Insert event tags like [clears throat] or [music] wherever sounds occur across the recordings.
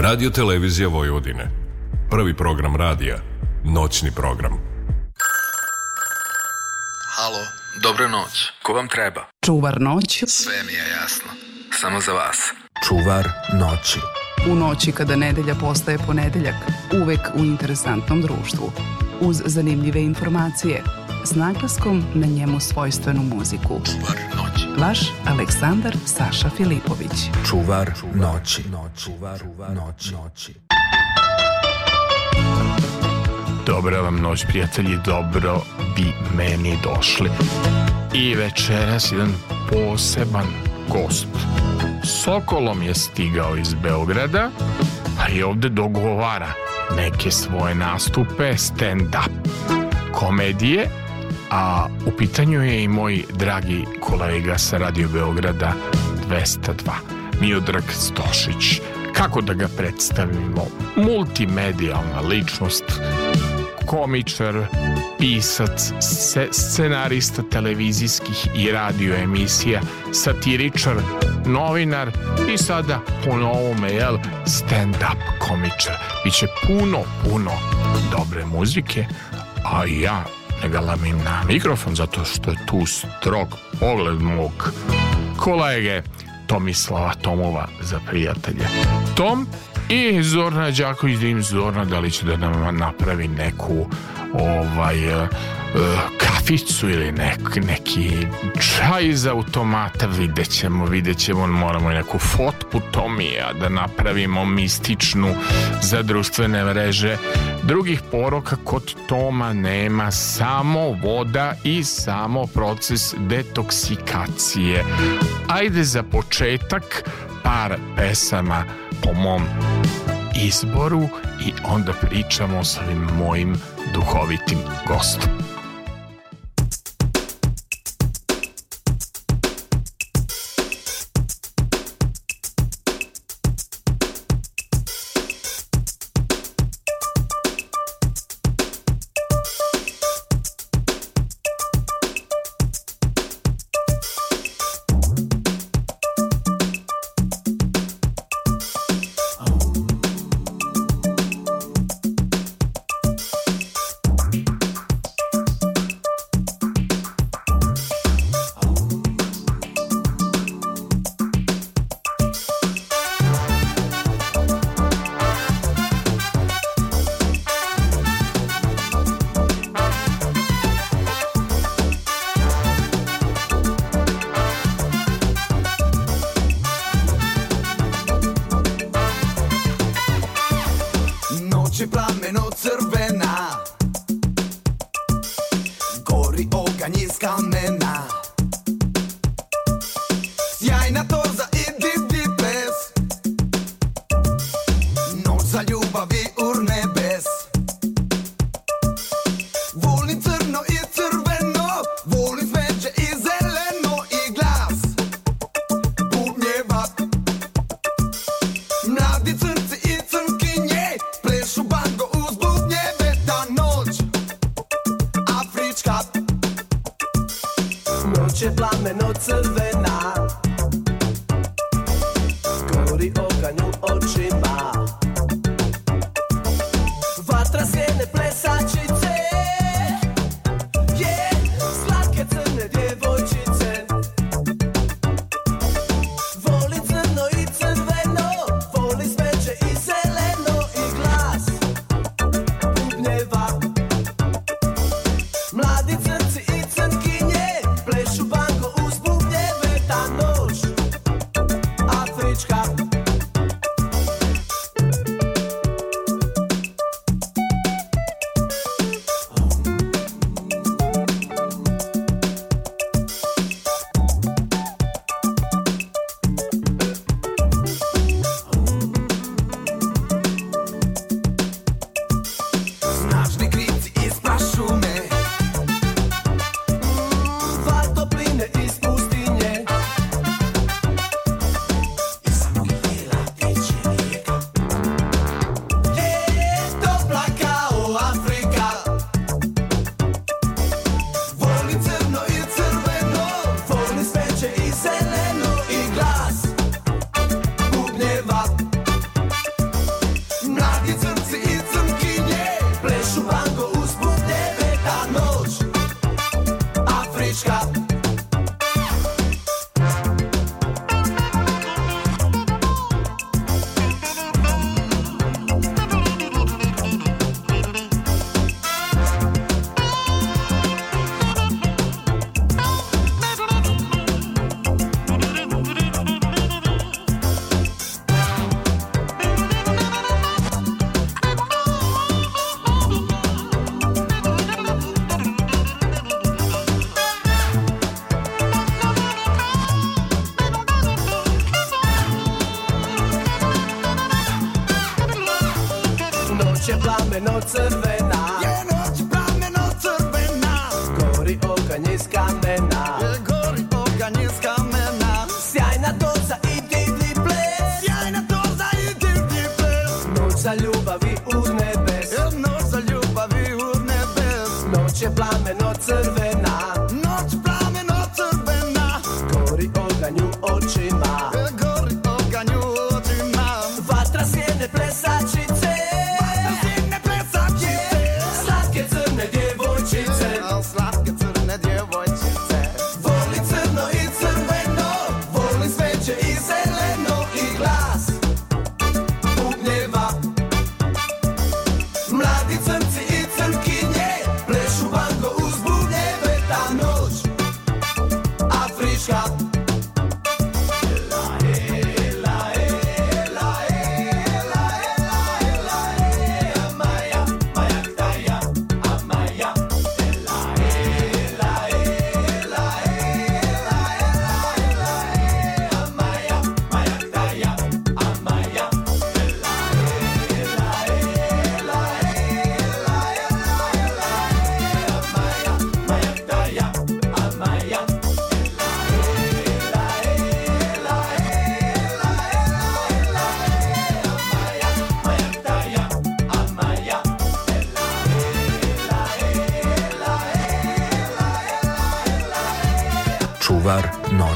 Radio Televizija Vojvodine. Prvi program radija. Noćni program. Halo, dobro noć. Ko vam treba? Čuvar noć. Sve mi je jasno. Samo za vas. Čuvar noći. U noći kada nedelja postaje ponedeljak. Uvek u interesantnom društvu. Uz zanimljive informacije. S naglaskom na njemu svojstvenu muziku. Čuvar noći. Vaš Aleksandar Saša Filipović. Čuvar noći. Čuvar noći. Dobra vam noć, prijatelji, dobro bi meni došli. I večeras jedan poseban gost. Sokolom je stigao iz Beograda, a i ovde dogovara neke svoje nastupe, stand-up komedije, a u pitanju je i moj dragi kolega sa Radio Beograda 202, Miodrag Stošić. Kako da ga predstavimo? Multimedijalna ličnost, komičar, pisac, scenarista televizijskih i radio emisija, satiričar, novinar i sada po novome, jel, stand-up komičar. Biće puno, puno dobre muzike, a ja ne galamim na mikrofon zato što je tu strog pogled mog kolege Tomislava Tomova za prijatelje. Tom i Zorna Đaković, da Zorna da li će da nam napravi neku ovaj uh, kaficu ili nek, neki čaj iz automata vidjet ćemo, vidjet ćemo moramo i neku fotku Tomija da napravimo mističnu za društvene mreže. Drugih poroka kod Toma nema samo voda i samo proces detoksikacije. Ajde za početak par pesama po mom izboru i onda pričamo s ovim mojim duhovitim gostom. plameno crve. Herzen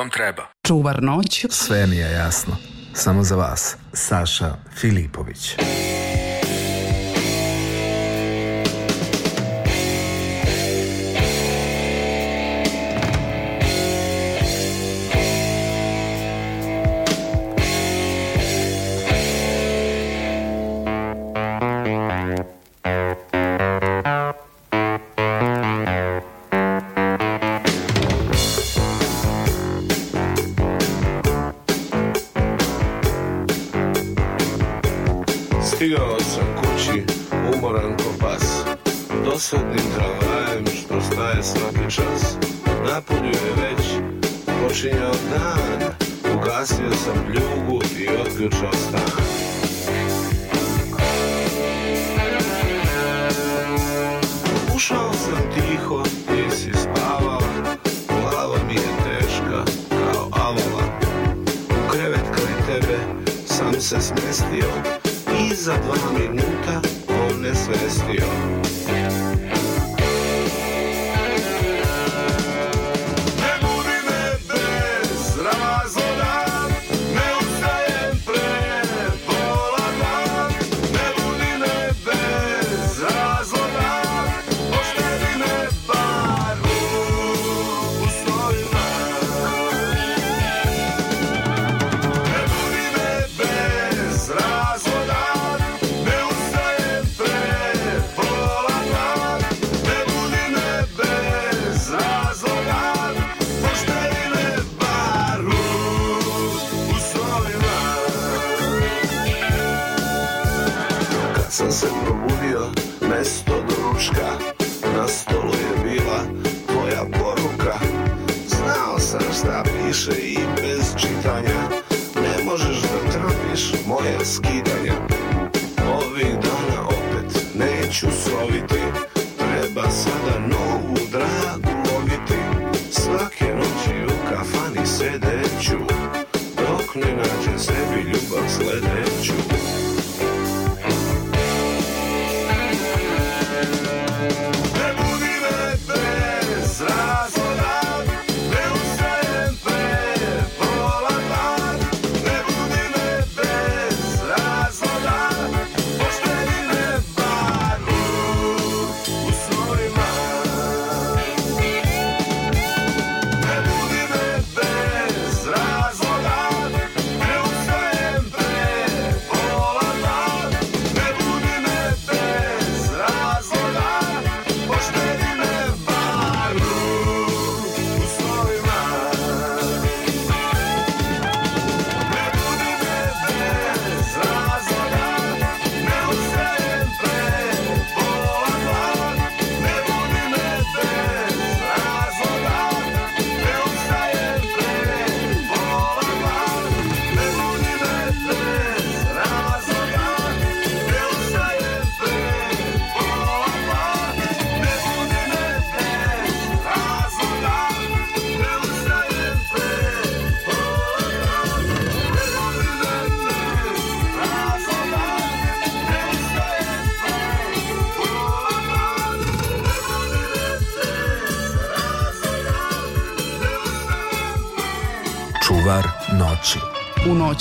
vam treba. Čuvar noć. Sve mi je jasno. Samo za vas. Saša Filipović.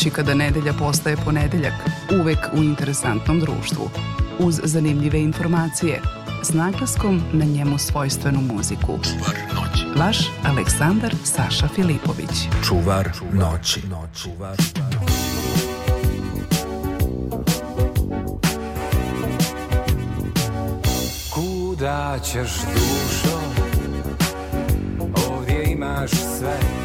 noći kada nedelja postaje ponedeljak, uvek u interesantnom društvu, uz zanimljive informacije, s naglaskom na njemu svojstvenu muziku. Čuvar noći. Vaš Aleksandar Saša Filipović. Čuvar noći. Čuvar noći. Kuda ćeš dušo? Ovdje imaš sve.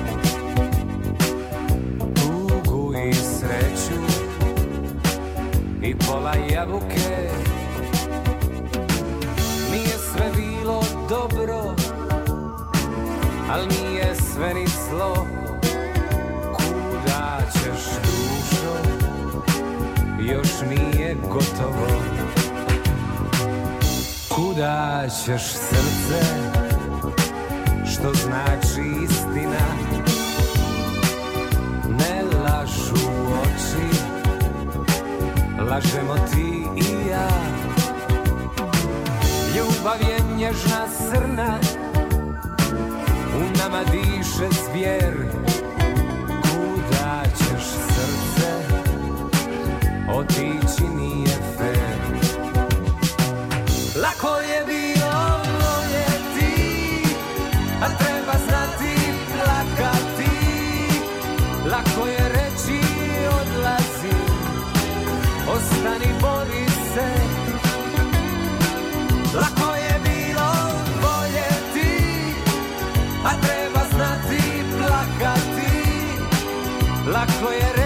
pala jabuke. Nije sve bilo dobro Al nije sve ni zlo. Kuda ćeš dušo? Još nije gotovo. Kuda ćeš srce? Što znači istina? lažemo ti i ja. Ljubav je nježna srna U nama diše zvijer Kuda ćeš srce Otići nije Lako je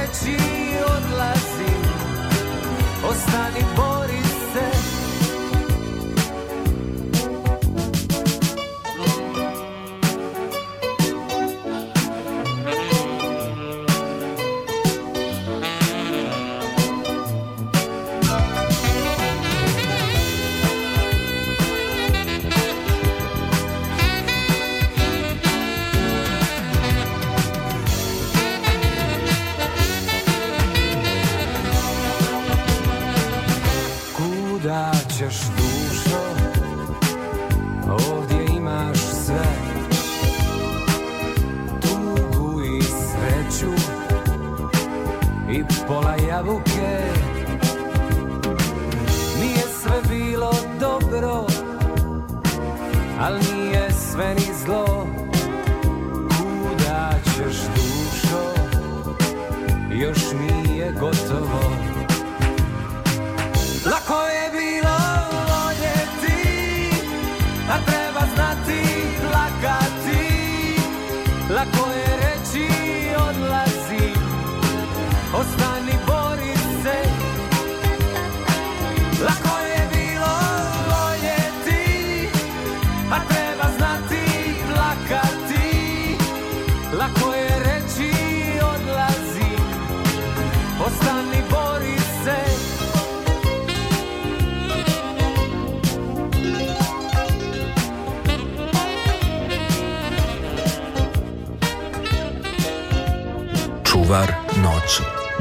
Još nije gotovo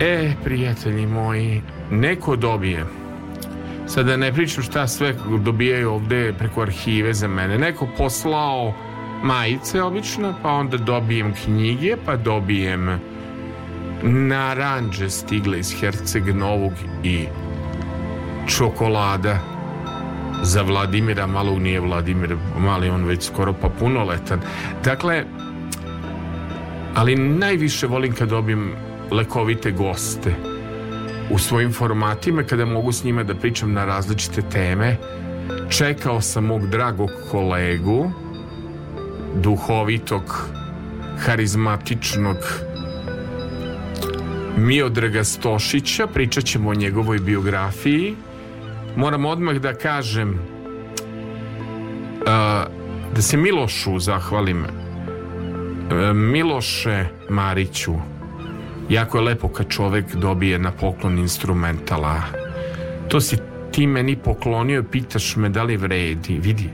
E, prijatelji moji, neko dobije. Sada ne pričam šta sve dobijaju ovde preko arhive za mene. Neko poslao majice obično, pa onda dobijem knjige, pa dobijem naranđe stigle iz Herceg Novog i čokolada za Vladimira, malo nije Vladimir, mali on već skoro pa punoletan. Dakle, ali najviše volim kad dobijem lekovite goste u svojim formatima kada mogu s njima da pričam na različite teme. Čekao sam mog dragog kolegu, duhovitog, harizmatičnog Miodraga Stošića, pričat ćemo o njegovoj biografiji. Moram odmah da kažem da se Milošu zahvalim. Uh, Miloše Mariću, jako je lepo kad čovek dobije na poklon instrumentala. To si ti meni poklonio pitaš me da li vredi. Vidi,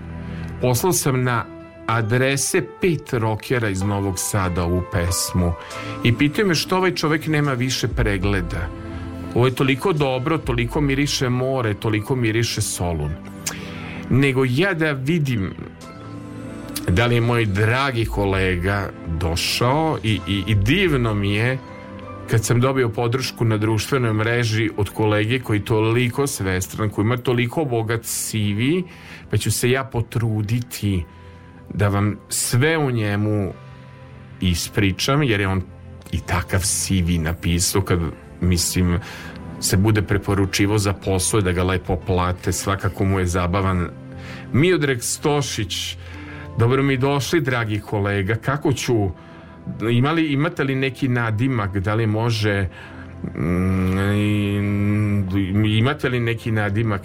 poslao sam na adrese pet rokera iz Novog Sada ovu pesmu i pitaju me što ovaj čovek nema više pregleda. Ovo je toliko dobro, toliko miriše more, toliko miriše solun. Nego ja da vidim da li je moj dragi kolega došao i, i, i divno mi je kad sam dobio podršku na društvenoj mreži od kolege koji je toliko svestran, koji ima toliko bogat CV, pa ću se ja potruditi da vam sve u njemu ispričam, jer je on i takav CV napisao kad, mislim, se bude preporučivo za posao da ga lepo plate, svakako mu je zabavan. Miodrag Stošić, dobro mi došli, dragi kolega, kako ću imali, imate li neki nadimak da li može Mm, imate li neki nadimak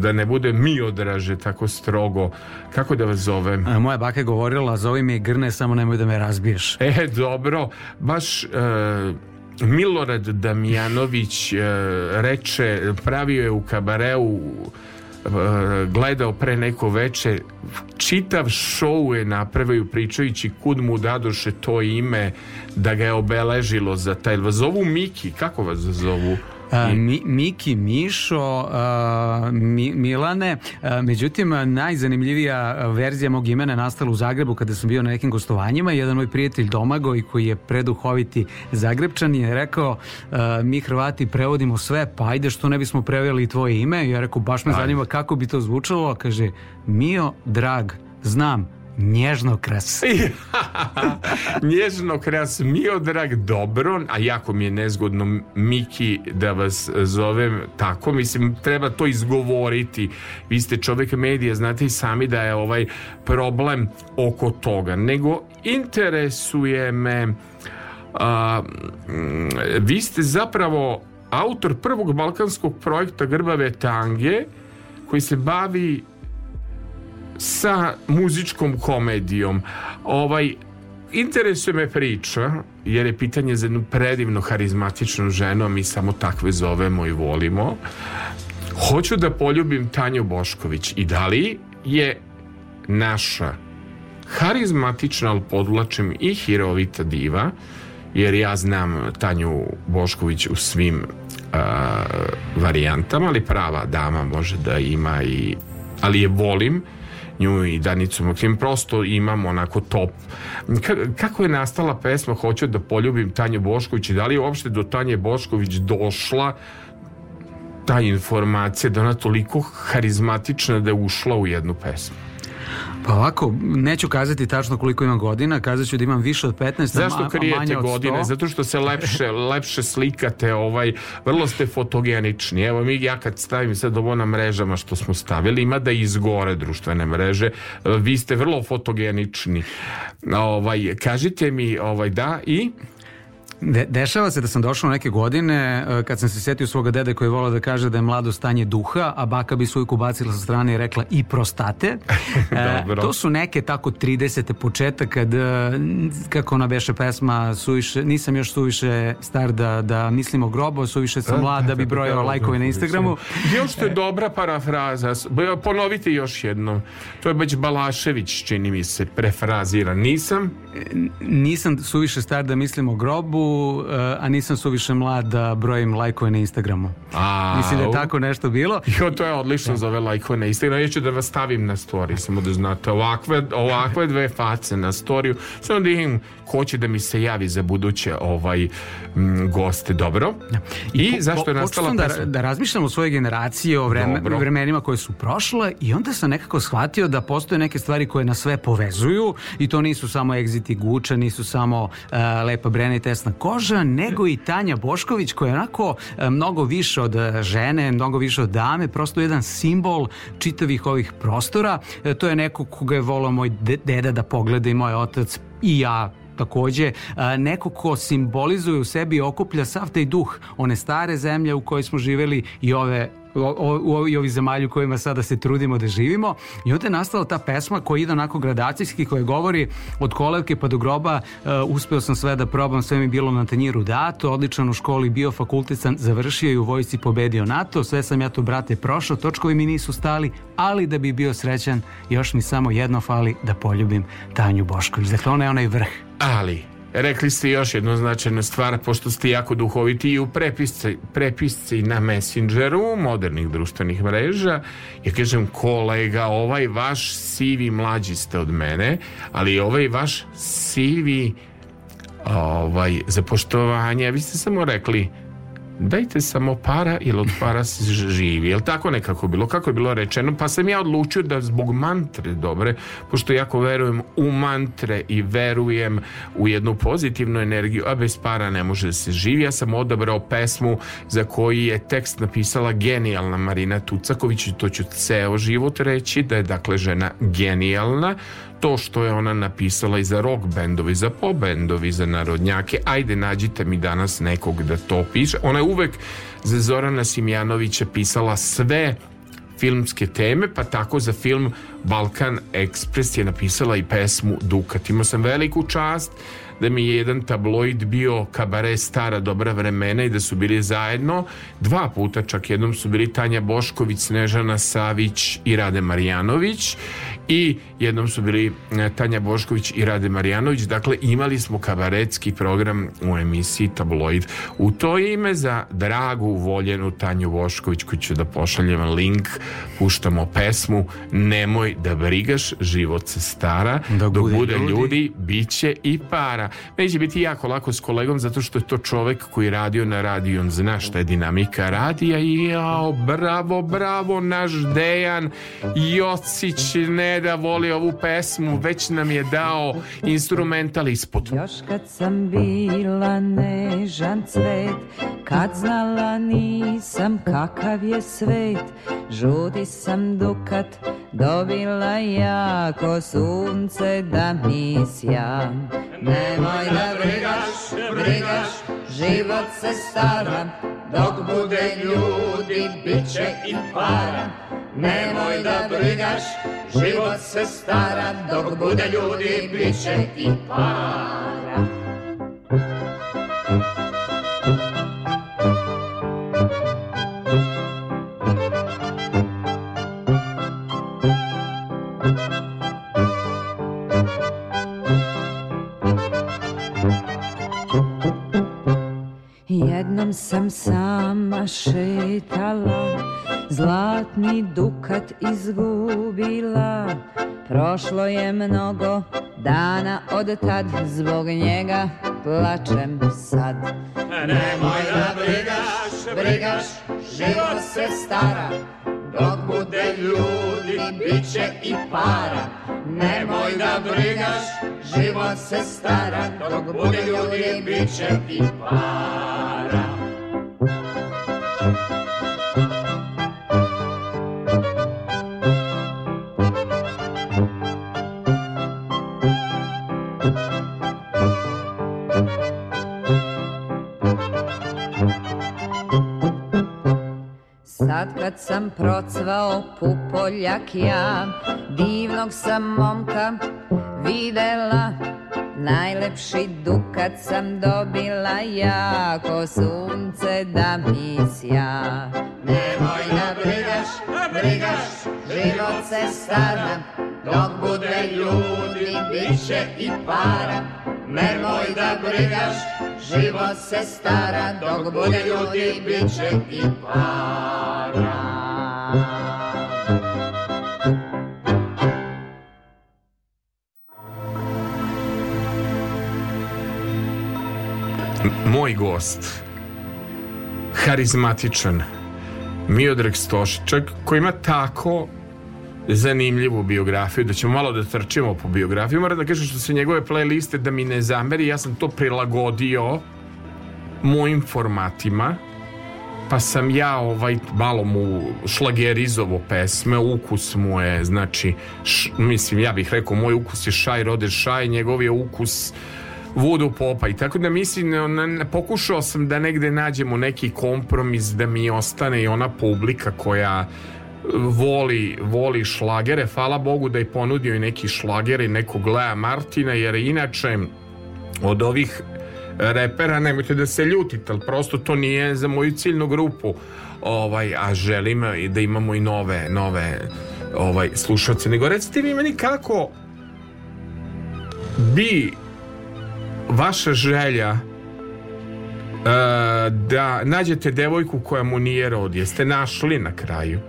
da ne bude miodraže tako strogo? Kako da vas zovem? A, Moja baka je govorila, zovi me grne, samo nemoj da me razbiješ. E, dobro, baš e, Milorad Damjanović e, reče, pravio je u kabareu e, gledao pre neko veče čitav show je napravio pričajući kud mu dadoše to ime da ga je obeležilo za taj vas zovu Miki, kako vas zovu? A, Mi, Miki, Mišo, a, Mi, Milane, a, međutim najzanimljivija verzija mog imena je nastala u Zagrebu kada sam bio na nekim gostovanjima. Jedan moj prijatelj Domagoj koji je preduhoviti Zagrebčan je rekao a, mi Hrvati prevodimo sve pa ajde što ne bismo preveli i tvoje ime? Ja rekao baš me Ajde. zanima kako bi to zvučalo. Kaže Mio, drag, znam nježno kras [laughs] Nježno kras Miodrag dobro, a jako mi je nezgodno Miki da vas zovem tako, mislim treba to izgovoriti. Vi ste čovjek medija, znate i sami da je ovaj problem oko toga, nego interesuje me a, mm, vi ste zapravo autor prvog balkanskog projekta Grbave tange koji se bavi sa muzičkom komedijom. Ovaj interesuje me priča jer je pitanje za jednu predivno harizmatičnu ženu, a mi samo takve zovemo i volimo. Hoću da poljubim Tanju Bošković i da li je naša harizmatična, ali podvlačim i hirovita diva, jer ja znam Tanju Bošković u svim a, varijantama, ali prava dama može da ima i ali je volim nju i Danicu Maksim prosto imam onako top. Ka- kako je nastala pesma Hoću da poljubim Tanju Bošković i da li je uopšte do Tanje Bošković došla ta informacija da ona toliko harizmatična da je ušla u jednu pesmu Pa ovako, neću kazati tačno koliko imam godina, kazat ću da imam više od 15, a Zašto manje od 100. godine? Zato što se lepše, lepše slikate, ovaj, vrlo ste fotogenični. Evo mi, ja kad stavim sad ovo na mrežama što smo stavili, ima da izgore društvene mreže. Vi ste vrlo fotogenični. Ovaj, kažite mi, ovaj, da, i... De, dešava se da sam došao neke godine e, kad sam se setio svoga dede koji je volao da kaže da je mlado stanje duha, a baka bi svoju bacila sa strane i rekla i prostate. [laughs] E, Dobro. to su neke tako 30. početak kad, e, kako ona beše pesma, suviše, nisam još suviše star da, da mislim o grobu, suviše sam mlad da bi brojao lajkove na Instagramu. Još to je dobra parafraza. Ponovite još jednom. To je već Balašević, čini mi se, prefrazira. Nisam? Nisam suviše star da mislim o grobu, e, a nisam suviše mlad da brojim lajkove na Instagramu. A, Mislim da je tako nešto bilo. Jo, to je odlično za ove lajkove na Instagram. Ja ću da vas stavim na story, samo da znate. Ovakve, ovakve dve face na storiju. Samo da im ko će da mi se javi za buduće ovaj m, goste. Dobro. I, po- zašto je nastala da, da razmišljam o svojoj generaciji, o vreme, vremenima koje su prošle i onda sam nekako shvatio da postoje neke stvari koje nas sve povezuju i to nisu samo Exit i Guča, nisu samo e, Lepa Brena i Tesna koža, nego i Tanja Bošković koja je onako e, mnogo više od e, žene, mnogo više od dame, prosto jedan simbol čitavih ovih prostora. E, to je neko koga je volao moj de- deda da pogleda i moj otac i ja takođe neko ko simbolizuje u sebi okuplja sav taj duh one stare zemlje u kojoj smo živeli i ove o, i ovi zemalju u kojima sada se trudimo da živimo. I onda je nastala ta pesma koja ide onako gradacijski koja govori od kolevke pa do groba uh, uspeo sam sve da probam sve mi bilo na tanjiru dato odličan u školi bio fakultet završio i u vojsci pobedio NATO sve sam ja to brate prošao točkovi mi nisu stali ali da bi bio srećan još mi samo jedno fali da poljubim Tanju Bošković. Dakle ona je onaj vrh. Ali, rekli ste još jednu značajnu stvar, pošto ste jako duhoviti i u prepisci, prepisci na Messengeru modernih društvenih mreža. Ja kažem, kolega, ovaj vaš sivi mlađi ste od mene, ali ovaj vaš sivi ovaj, za poštovanje, vi ste samo rekli dajte samo para ili od para se živi. Jel tako nekako bilo? Kako je bilo rečeno? Pa sam ja odlučio da zbog mantre dobre, pošto jako verujem u mantre i verujem u jednu pozitivnu energiju, a bez para ne može da se živi. Ja sam odabrao pesmu za koju je tekst napisala genijalna Marina Tucaković i to ću ceo život reći, da je dakle žena genijalna. To što je ona napisala i za rock bendovi, za pop bendovi, za narodnjake, ajde nađite mi danas nekog da to piše. Ona je uvek za Zorana Simjanovića pisala sve filmske teme, pa tako za film Balkan Express je napisala i pesmu Dukat. Imao sam veliku čast da mi je jedan tabloid bio kabare stara dobra vremena i da su bili zajedno. Dva puta čak jednom su bili Tanja Bošković, Snežana Savić i Rade Marjanović. I jednom su bili e, Tanja Bošković i Rade Marjanović. Dakle imali smo kabaretski program u emisiji Tabloid. U to ime za dragu voljenu Tanju Bošković koju ću da pošaljem link. Puštamo pesmu Nemoj da brigaš život se stara. Dok, dok bude, bude ljudi, ljudi bit će i para neće biti jako lako s kolegom zato što je to čovek koji radio na radiju on zna šta je dinamika radija i jao bravo bravo naš Dejan Jocić ne da voli ovu pesmu, već nam je dao instrumental ispod. Još kad sam bila nežan cvet, kad znala nisam kakav je svet, žudi sam dukat, dobila jako sunce da mi sja. Nemoj da brigaš, brigaš, život se stara, dok bude ljudi, bit će i para. Nemoj da brigaš, život se stara, dok bude ljudi, bit će i para. Jednom sam sama šetala Zlatni dukat izgubila. Prošlo je mnogo dana od tad Zbog njega plačem sad. Nemoj da brigaš, brigaš Život se stara. Dok bude ljudi, bit će i para. Nemoj da brigaš, život se stara. Dok bude ljudi, bit će i para Sad kad sam procvao pupoljak ja Divnog sam momka videla Najlepši dukat sam dobila ja Ko sunce da mi sja. Nemoj da brigaš, brigaš Život se stara. Dok bude ljudi, bit će i para. Nemoj da brigaš, život se stara. Dok bude ljudi, bit će i para Moj gost Harizmatičan Miodrag Stošičak koji ima tako zanimljivu biografiju, da ćemo malo da trčimo po biografiju. Moram da kažem što se njegove playliste da mi ne zameri, ja sam to prilagodio mojim formatima pa sam ja ovaj malo mu šlagerizovo pesme, ukus mu je znači, š, mislim ja bih rekao moj ukus je šaj rode šaj, njegov je ukus voodoo popa i tako da mislim pokušao sam da negde nađemo neki kompromis da mi ostane i ona publika koja voli, voli šlagere. Hvala Bogu da je ponudio i neki šlager i nekog Lea Martina jer inače od ovih repera nemojte da se ljutite ali prosto to nije za moju ciljnu grupu. Ovaj, a želim da imamo i nove nove ovaj, slušalce. Nego recite vi meni kako bi vaša želja uh, da nađete devojku koja mu nije rod jeste našli na kraju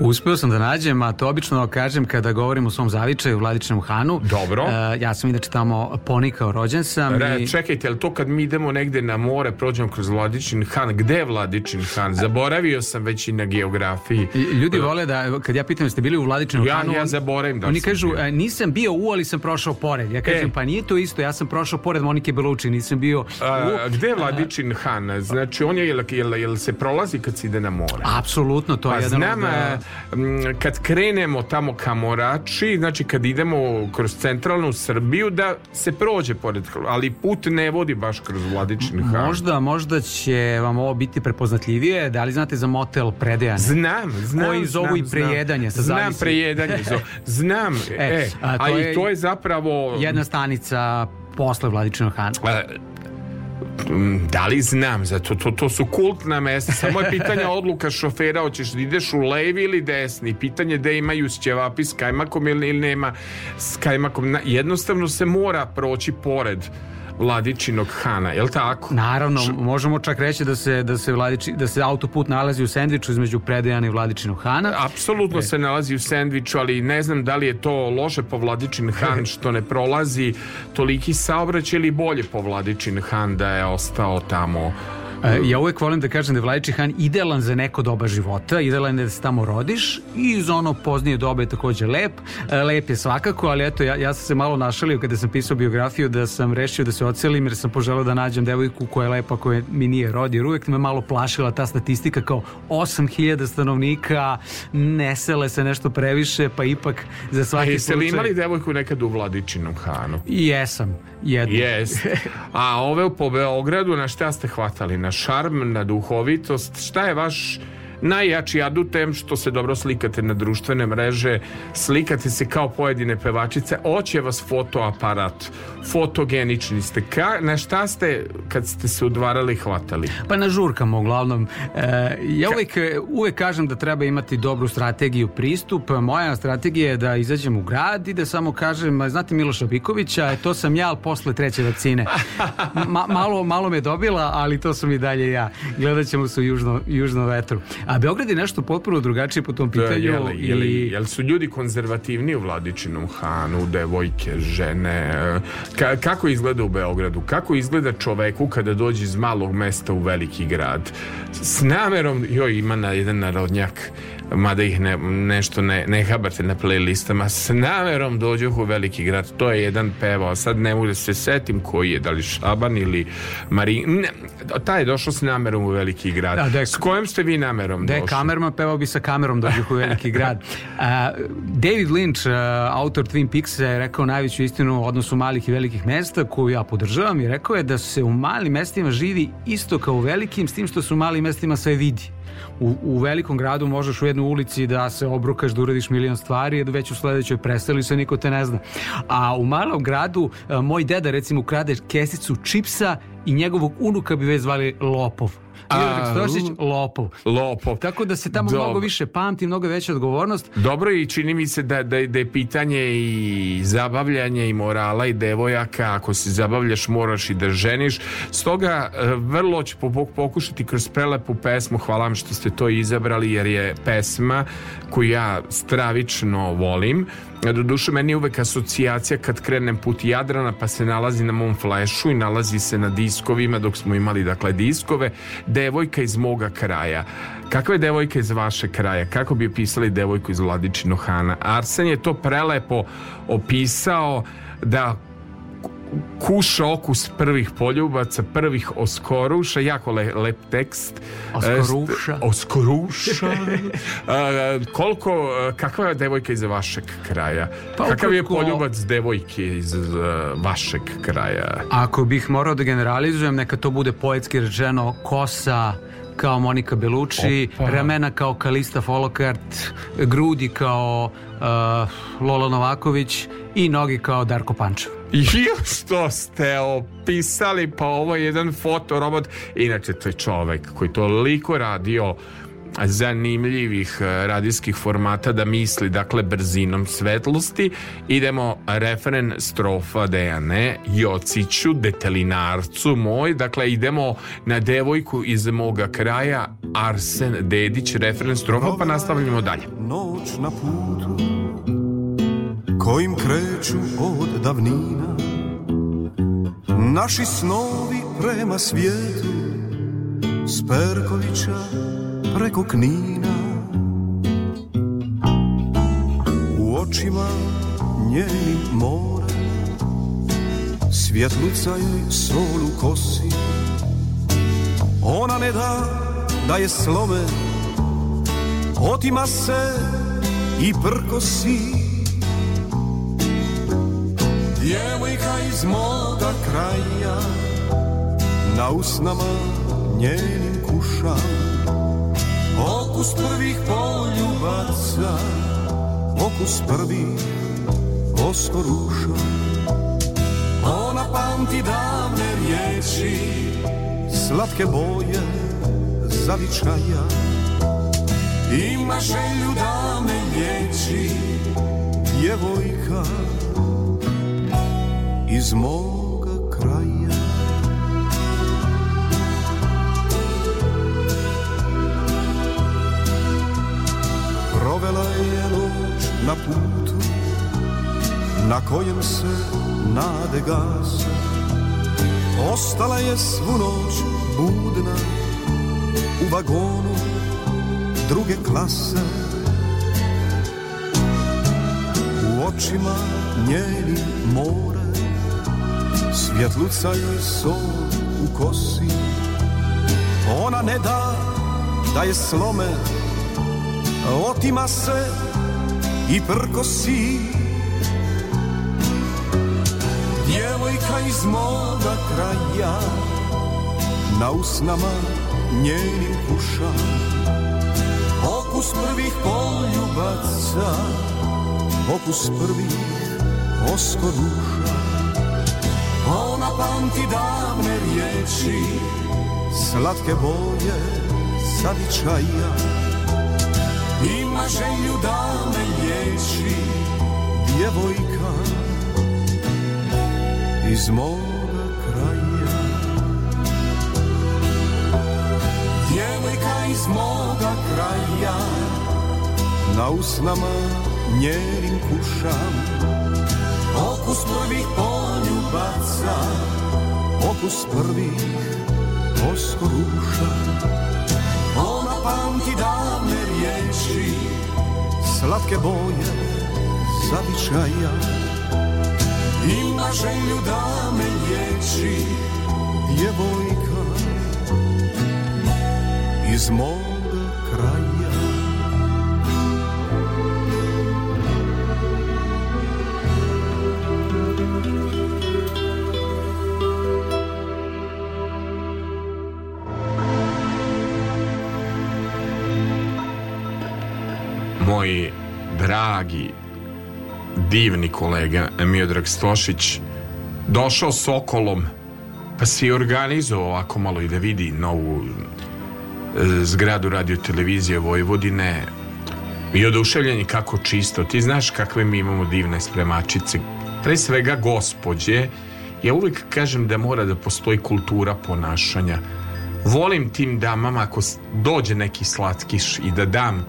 Uspeo sam da nađem, a to obično kažem kada govorim o svom zavičaju u Vladičnom Hanu. Dobro. E, ja sam inače tamo ponikao, rođen sam. Re, i... Čekajte, ali to kad mi idemo negde na more, prođemo kroz Vladičin Han, gde je Vladičin Han? Zaboravio sam već i na geografiji. Ljudi vole da, kad ja pitam, jeste bili u Vladičnom ja, Hanu? Ja zaboravim da Oni kažu, bio. nisam bio u, ali sam prošao pored. Ja kažem, e. pa nije to isto, ja sam prošao pored Monike Beluči, nisam bio u... A, gde je Vladičin Han? Znači, on je, jel, jel, jel se prolazi kad se ide na more? Apsolutno, to pa je jedan znam e, m, kad krenemo tamo ka Morači, znači kad idemo kroz centralnu Srbiju, da se prođe pored, ali put ne vodi baš kroz Vladičin Han. Možda, možda će vam ovo biti prepoznatljivije. Da li znate za motel Predejan? Znam, znam. Koji zovu znam, i prejedanje. sa Znam zavisi. prejedanje. [laughs] Znam. E, e, a to a, je i to je zapravo... Jedna stanica posle Vladičinog Hana. E, m, Da li znam za to? To, to su kultna mesta. Samo je pitanje [laughs] odluka šofera, hoćeš da ideš u levi ili desni. Pitanje da imaju ćevapi s kajmakom ili, nema s kajmakom. Jednostavno se mora proći pored Vladičinog Hana, je li tako? Naravno, možemo čak reći da se, da se, Vladiči, da se autoput nalazi u sendviču između Predejana i Vladičinog Hana. Apsolutno E. se nalazi u sendviču, ali ne znam da li je to loše po Vladičin Han [laughs] što ne prolazi toliki saobraćaj ili bolje po Vladičin Han da je ostao tamo Ja uvek volim da kažem da je Vladični Han idealan za neko doba života, idealan je da se tamo rodiš i iz ono poznije doba je takođe lep. E, Lep je svakako, ali eto, ja, ja sam se malo našalio kada sam pisao biografiju da sam rešio da se ocelim jer sam poželao da nađem devojku koja je lepa, koja mi nije rodi. Jer uvek me malo plašila ta statistika kao 8000 stanovnika, ne sele se nešto previše, pa ipak za svaki A jeste li slučaj... imali devojku nekad u Vladičinom Hanu? Jesam, jedno. Jes. [laughs] A ove po Beogradu na šta ste hvatali? Na šarm, na duhovitost? Šta je vaš najjači adutem što se dobro slikate na društvene mreže, slikate se kao pojedine pevačice, oće vas fotoaparat, fotogenični ste. Ka, na šta ste kad ste se udvarali hvatali? Pa na žurkama uglavnom. E, ja uvek, uvek kažem da treba imati dobru strategiju pristup. Moja strategija je da izađem u grad i da samo kažem, znate Miloša Bikovića, to sam ja, ali posle treće vakcine. Ma, malo, malo me dobila, ali to sam i dalje ja. Gledat ćemo se u južno, južnom vetru. A Beograd je nešto potpuno drugačije po tom pitanju. Jel, jel, i- jel su ljudi konzervativni u Vladičinom Hanu, devojke, žene? Ka, kako izgleda u Beogradu? Kako izgleda čoveku kada dođe iz malog mesta u veliki grad? S namerom, joj, ima na jedan narodnjak, mada ih ne, nešto ne, ne habate na playlistama, s namerom dođu u veliki grad. To je jedan pevao, sad ne mogu da se setim koji je, da li Šaban ili Marin. Ne, taj je došao s namerom u veliki grad. Da, da je- s kojom ste vi namerom Da došli? kamerman, pevao bi sa kamerom dođu u veliki grad. [laughs] A, David Lynch, a, autor Twin Peaksa, je rekao najveću istinu u odnosu malih i velikih mesta, koju ja podržavam i rekao je da se u malim mestima živi isto kao u velikim, s tim što se u malim mestima sve vidi. U, u velikom gradu možeš u jednoj ulici da se obrukaš, da uradiš milion stvari, da već u sledećoj prestali se niko te ne zna. A u malom gradu, a, moj deda recimo ukrade kesicu čipsa i njegovog unuka bi već zvali Lopov. Miodrag Stošić, Lopov. Lopov. Tako da se tamo Dobro. mnogo više pamti, mnogo veća odgovornost. Dobro i čini mi se da, da, da je pitanje i zabavljanja i morala i devojaka ako se zabavljaš moraš i da ženiš stoga e, vrlo ću po- pokušati kroz prelepu pesmu hvala vam što ste to izabrali jer je pesma koju ja stravično volim do duše meni je uvek asocijacija kad krenem put Jadrana pa se nalazi na mom flešu i nalazi se na diskovima dok smo imali dakle diskove devojka iz moga kraja Kakva je devojka iz vaše kraja? Kako bi opisali devojku iz Vladičinog Hana? Arsen je to prelepo opisao da kuša okus prvih poljubaca, prvih oskoruša, jako le, lep tekst. Oskoruša. E, Oskoruša. [laughs] A, koliko, kakva je devojka iz vašeg kraja? Pa Kakav je ukoliko- poljubac devojke iz a, vašeg kraja? Ako bih morao da generalizujem, neka to bude poetski rečeno kosa kao Monika Belucci, Opa. ramena kao Kalista Folokart, grudi kao uh, Lola Novaković i nogi kao Darko Pančev. [laughs] I što ste opisali, pa ovo je jedan fotorobot. Inače, to je čovek koji toliko radio zanimljivih eh, radijskih formata da misli dakle brzinom svetlosti. Idemo referen strofa Dejane Jociću detelinarcu moj. Dakle idemo na devojku iz moga kraja Arsen Dedić referen strofa pa nastavljamo dalje. Noć na putu kojim kreću od davnina. Naši snovi prema svijetu S Perkovića preko Knina. U očima njenim more Svjetluca joj sol u kosi. Ona ne da da je slome Otima se i prkosi Djevojka iz moga kraja Na usnama njenim kuša. Okus prvih poljubaca Okus prvih oskoruša. Ona pamti davne riječi Slatke boje zavičaja. Ima želju da me liječi Djevojka iz moga kraja. Provela je noć na putu Na kojem se nade gase Ostala je svu noć budna U vagonu druge klase. U očima njeni more Svjetluca joj sol u kosi. Ona ne da da je slome Otima se i prkosi. Djevojka iz moga kraja Na usnama njenim kuša. Okus prvih poljubaca Okus prvih oskoduša Pamti davne riječi Slatke boje zavičaja Ima želju da me liječi Djevojka iz moga kraja. Djevojka iz moga kraja Na usnama njenim kušam. Okus prvih poljubaca Okus prvih oskoruša Ona pamti davne riječi Slatke boje zavičaja. Ima želju da me liječi Djevojka. Iz moga dragi, divni kolega Miodrag Stošić došao Sokolom pa si organizovao ovako malo i da vidi novu e, zgradu radio televizije Vojvodine i oduševljen je kako čisto. Ti znaš kakve mi imamo divne spremačice. Pre svega gospođe. Ja uvijek kažem da mora da postoji kultura ponašanja. Volim tim damama ako s- dođe neki slatkiš i da dam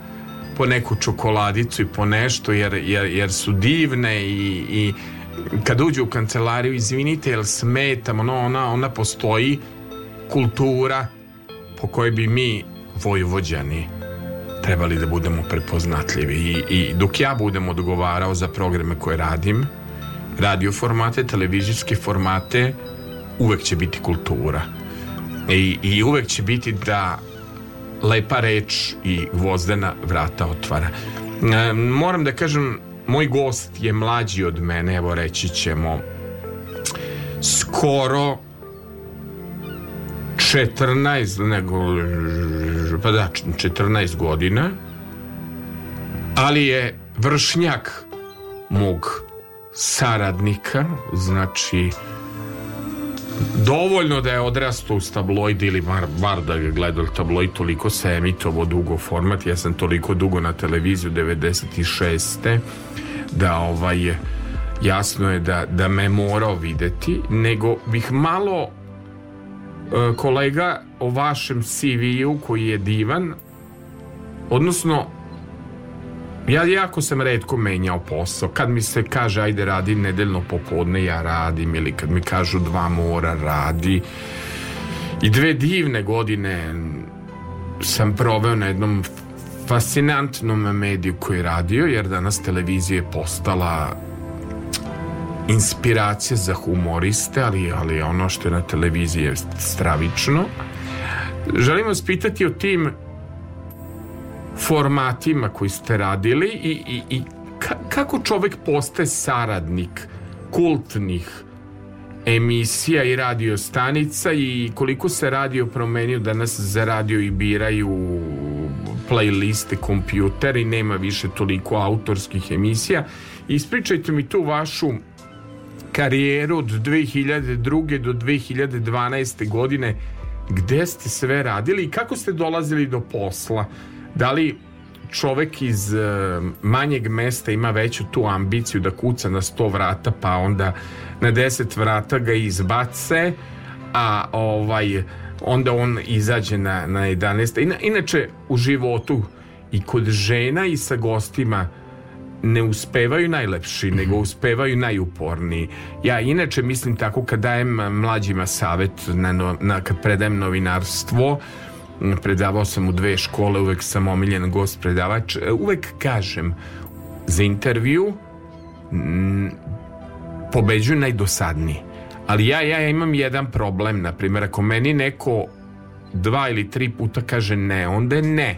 po neku čokoladicu i po nešto jer, jer, jer su divne i, i kad uđu u kancelariju izvinite jel smetam ono, ona, ona postoji kultura po kojoj bi mi vojvođani trebali da budemo prepoznatljivi. I, i dok ja budem odgovarao za programe koje radim radio formate, televizijske formate uvek će biti kultura. I, i uvek će biti da lepa reč i gvozdena vrata otvara. E, moram da kažem, moj gost je mlađi od mene, evo reći ćemo skoro 14 nego pa da 14 godina ali je vršnjak mog saradnika znači dovoljno da je odrastao uz tabloid ili bar, bar da ga gledao tabloid toliko se emitovao dugo format ja sam toliko dugo na televiziju 96. da ovaj jasno je da, da me morao videti nego bih malo e, kolega o vašem CV-u koji je divan odnosno ja jako sam redko menjao posao. Kad mi se kaže ajde radi nedeljno popodne, ja radim ili kad mi kažu dva mora radi. I dve divne godine sam proveo na jednom fascinantnom mediju koji je radio, jer danas televizija je postala inspiracija za humoriste, ali, ali ono što je na televiziji je stravično. Želim vas pitati o tim formatima koji ste radili i, i, i ka, kako čovek postaje saradnik kultnih emisija i radio stanica i koliko se radio promenio danas za radio i biraju playliste kompjuter i nema više toliko autorskih emisija ispričajte mi tu vašu karijeru od 2002. do 2012. godine gde ste sve radili i kako ste dolazili do posla da li čovek iz uh, manjeg mesta ima veću tu ambiciju da kuca na 100 vrata pa onda na 10 vrata ga izbace a ovaj onda on izađe na, na 11 Ina, inače u životu i kod žena i sa gostima ne uspevaju najlepši, mm -hmm. nego uspevaju najuporniji. Ja inače mislim tako kad dajem mlađima savet na, na, kad predajem novinarstvo, predavao sam u dve škole, uvek sam omiljen gost predavač, uvek kažem za intervju pobeđuju najdosadniji. Ali ja, ja imam jedan problem, na primjer, ako meni neko dva ili tri puta kaže ne, onda je ne.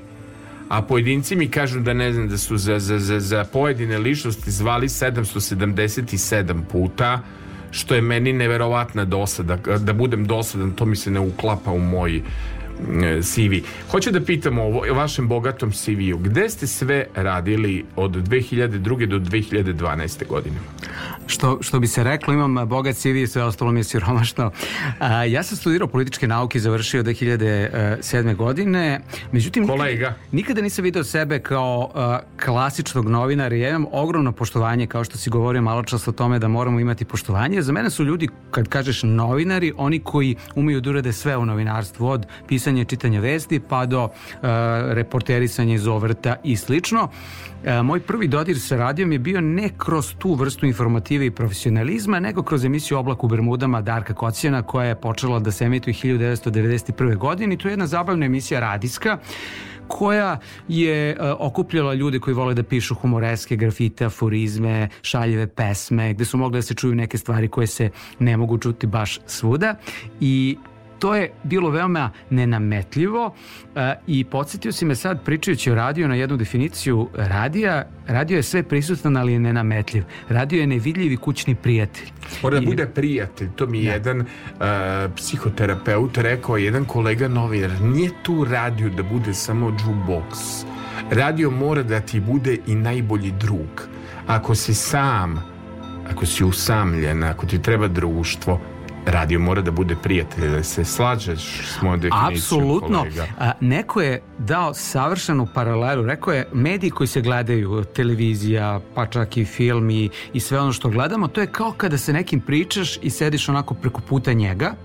A pojedinci mi kažu da ne znam da su za, za, za, za pojedine ličnosti zvali 777 puta što je meni neverovatna dosada. Da budem dosadan to mi se ne uklapa u moj CV. Hoću da pitam o vašem bogatom CV-u. Gde ste sve radili od 2002. do 2012. godine? Što, što bi se reklo, imam bogat CV i sve ostalo mi je siromašno. A, ja sam studirao političke nauke i završio 2007. godine. Međutim, Kolega. Nikada, nikada nisam video sebe kao a, klasičnog novinara. Ja imam ogromno poštovanje, kao što si govorio malo čas o tome da moramo imati poštovanje. Za mene su ljudi, kad kažeš novinari, oni koji umeju da urade sve u novinarstvu, od pisanja čitanja vesti pa do uh, reporterisanja iz ovrta i slično. Uh, moj prvi dodir sa radijom je bio ne kroz tu vrstu informative i profesionalizma, nego kroz emisiju Oblak u Bermudama Darka Kocijana koja je počela da se emituje 1991. godine i to je jedna zabavna emisija radijska koja je uh, okupljala ljude koji vole da pišu humoreske grafite, aforizme, šaljeve pesme, gde su mogli da se čuju neke stvari koje se ne mogu čuti baš svuda i to je bilo veoma nenametljivo uh, i podsjetio si me sad pričajući o radiju na jednu definiciju radija. Radio je sve prisutan, ali je nenametljiv. Radio je nevidljivi kućni prijatelj. Mora da bude prijatelj. To mi je da. jedan uh, psihoterapeut rekao, jedan kolega novinar. Nije tu radio da bude samo jukebox. Radio mora da ti bude i najbolji drug. Ako si sam, ako si usamljen, ako ti treba društvo, radio mora da bude prijatelj, da se slađeš s mojom definicijom Apsolutno. kolega. A, neko je dao savršenu paralelu. Rekao je, mediji koji se gledaju, televizija, pa čak i film i, i sve ono što gledamo, to je kao kada se nekim pričaš i sediš onako preko puta njega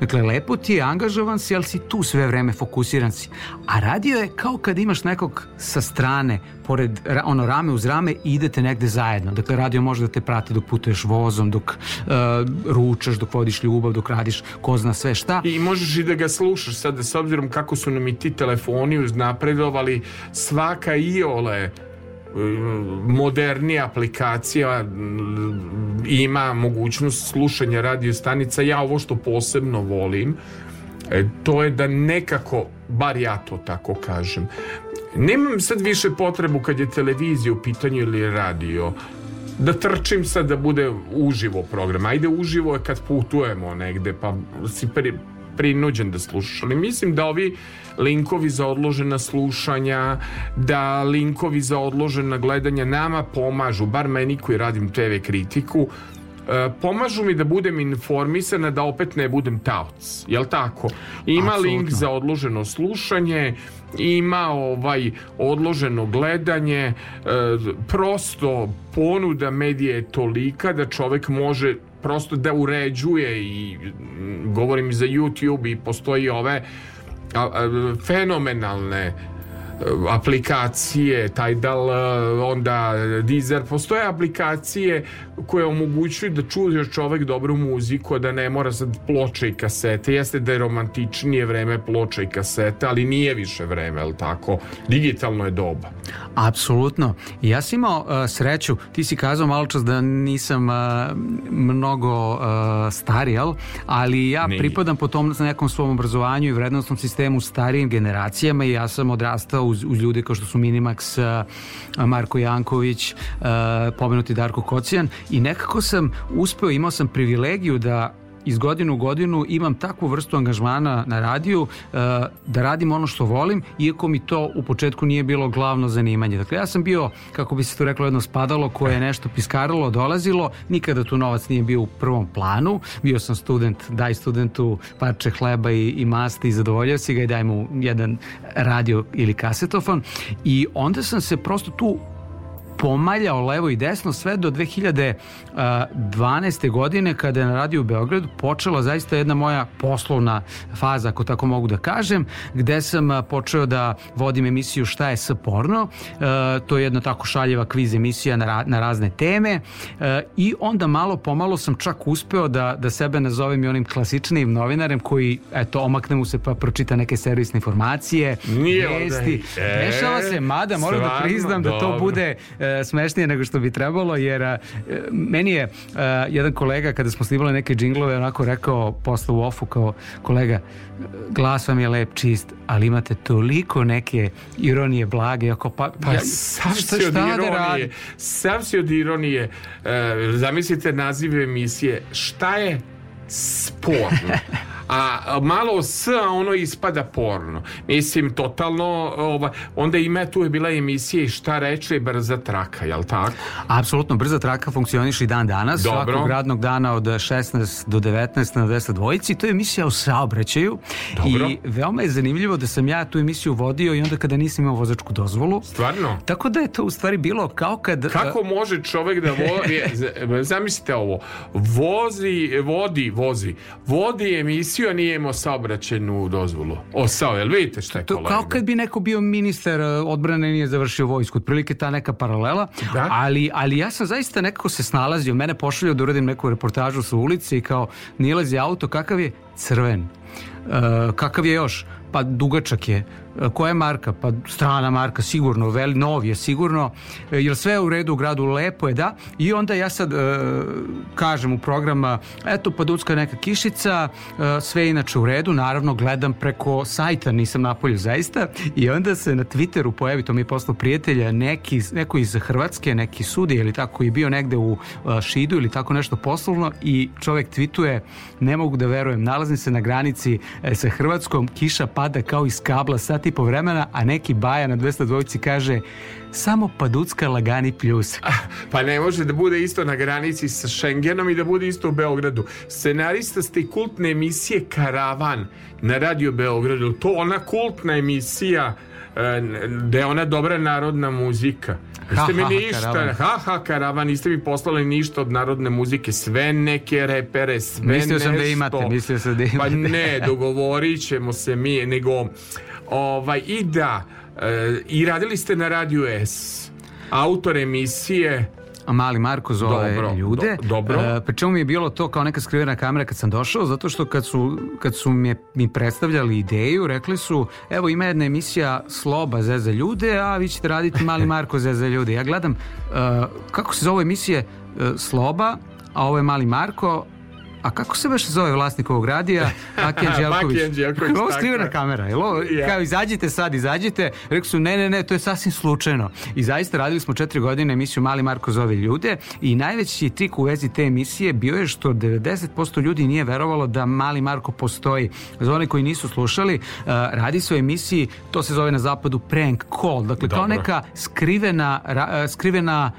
Dakle, lepo ti je, angažovan si, ali si tu sve vreme fokusiran si. A radio je kao kad imaš nekog sa strane, pored ono rame uz rame i idete negde zajedno. Dakle, radio može da te prati dok putuješ vozom, dok uh, ručaš, dok vodiš ljubav, dok radiš ko zna sve šta. I možeš i da ga slušaš sad, s obzirom kako su nam i ti telefoni uznapredovali, svaka iole modernija aplikacija ima mogućnost slušanja radio stanica. Ja ovo što posebno volim e, to je da nekako bar ja to tako kažem nemam sad više potrebu kad je televizija u pitanju ili radio da trčim sad da bude uživo program. Ajde uživo je kad putujemo negde pa si pri, prinuđen da slušaš ali mislim da ovi linkovi za odložena slušanja, da linkovi za odložena gledanja nama pomažu, bar meni koji radim TV kritiku, e, pomažu mi da budem informisana da opet ne budem taoc. Jel tako? Ima Absolutno. link za odloženo slušanje, ima ovaj odloženo gledanje, e, prosto ponuda medije je tolika da čovek može prosto da uređuje i govorim za YouTube i postoji ove fenomenalne aplikacije Tidal, onda Deezer, postoje aplikacije koje omogućuju da čuješ čovek dobru muziku, da ne mora sad ploče i kasete. Jeste da je romantičnije vreme ploče i kasete, ali nije više vreme, ali tako? Digitalno je doba. Apsolutno. Ja sam imao uh, sreću, ti si kazao malo čas da nisam uh, mnogo uh, stari, jel? ali ja Nije. pripadam po tom nekom svom obrazovanju i vrednostnom sistemu starijim generacijama i ja sam odrastao uz, uz ljude kao što su Minimax, Marko Janković, pomenuti Darko Kocijan. I nekako sam uspeo, imao sam privilegiju da iz godinu u godinu imam takvu vrstu angažmana na radiju uh, da radim ono što volim, iako mi to u početku nije bilo glavno zanimanje. Dakle, ja sam bio, kako bi se to reklo, jedno spadalo koje je nešto piskarilo, dolazilo, nikada tu novac nije bio u prvom planu, bio sam student, daj studentu parče hleba i, i masti i zadovoljio si ga i daj mu jedan radio ili kasetofon i onda sam se prosto tu pomaljao levo i desno sve do 2012. godine kada je na radiju u Beogradu počela zaista jedna moja poslovna faza, ako tako mogu da kažem, gde sam počeo da vodim emisiju Šta je s porno. To je jedna tako šaljeva kviz emisija na, na razne teme i onda malo pomalo sam čak uspeo da, da sebe nazovem i onim klasičnim novinarem koji, eto, omakne mu se pa pročita neke servisne informacije, Nije vesti. E, Dešava se, mada moram da priznam da to dobro. bude e, smešnije nego što bi trebalo, jer meni je jedan kolega kada smo snimali neke džinglove onako rekao posle u ofu kao kolega, glas vam je lep, čist, ali imate toliko neke ironije blage, ako pa, Pa sam si od da ironije, radim? sam si od ironije. E, zamislite naziv emisije, šta je sporno? A malo s, a ono ispada porno. Mislim, totalno, ova, onda ima tu je bila emisija i šta reče brza traka, jel tako? Apsolutno, brza traka funkcioniše i dan danas, Dobro. svakog radnog dana od 16 do 19 na 10 dvojici. To je emisija o saobraćaju Dobro. i veoma je zanimljivo da sam ja tu emisiju vodio i onda kada nisam imao vozačku dozvolu. Stvarno? Tako da je to u stvari bilo kao kad... Kako može čovjek da vozi, [laughs] zamislite ovo, vozi, vodi, vozi, vodi emisiju, a nije imao saobraćenu dozvolu. O, sao, jel vidite šta je To kolega? kao kad bi neko bio ministar e, odbrane nije završio vojsku, otprilike ta neka paralela, Da. ali, ali ja sam zaista nekako se snalazio, mene pošaljao da uradim neku reportažu sa ulice i kao nilazi auto, kakav je? Crven. E, kakav je još? Pa dugačak je. E, koja je marka? Pa strana marka, sigurno, veli, nov je sigurno. E, jel sve je u redu u gradu? Lepo je, da. I onda ja sad e, kažem u programa, eto, paducka neka kišica, e, sve je inače u redu, naravno gledam preko sajta, nisam napolju zaista, i onda se na Twitteru pojavi, to mi je poslao prijatelja, neki, neko iz Hrvatske, neki sudi ili tako, je bio negde u e, Šidu ili tako nešto poslovno i čovek tweetuje, ne mogu da verujem, nalazim se na granici e, sa Hrvatskom, kiša pada kao iz kabla sat i po vremena, a neki baja na 202 kaže samo paducka lagani pljus. Pa ne može da bude isto na granici sa Schengenom i da bude isto u Beogradu. Scenarista ste i kultne emisije Karavan na Radio Beogradu. To ona kultna emisija e, da je ona dobra narodna muzika. Niste mi ništa, Karavan. ha ha karavan, niste mi poslali ništa od narodne muzike, sve neke repere, sve Mislio sam da nešto. imate, mislio sam da imate. Pa ne, dogovorit ćemo se mi, nego ovaj, i da, e, i radili ste na Radio S, autor emisije, mali Marko zove Dobro, ljude. do- dobro. E, pri čemu mi je bilo to kao neka skrivena kamera kad sam došao, zato što kad su, kad su mi, mi predstavljali ideju, rekli su, evo ima jedna emisija Sloba zeza ljude, a vi ćete raditi mali [laughs] Marko zeza ljude. Ja gledam, e, kako se zove emisije e, Sloba, a ovo je mali Marko, a kako se baš zove vlasnik ovog radija? Aki Anđelković. [laughs] Baki Anđelković, Ovo skrivena kamera. Jel ovo, Ja. kao izađite sad, izađite. Rekli su ne, ne, ne, to je sasvim slučajno. I zaista radili smo četiri godine emisiju Mali Marko zove ljude i najveći trik u vezi te emisije bio je što 90% ljudi nije verovalo da Mali Marko postoji. Za one koji nisu slušali, uh, radi se o emisiji, to se zove na zapadu prank call. Dakle, kao Dobro. neka skrivena, uh, skrivena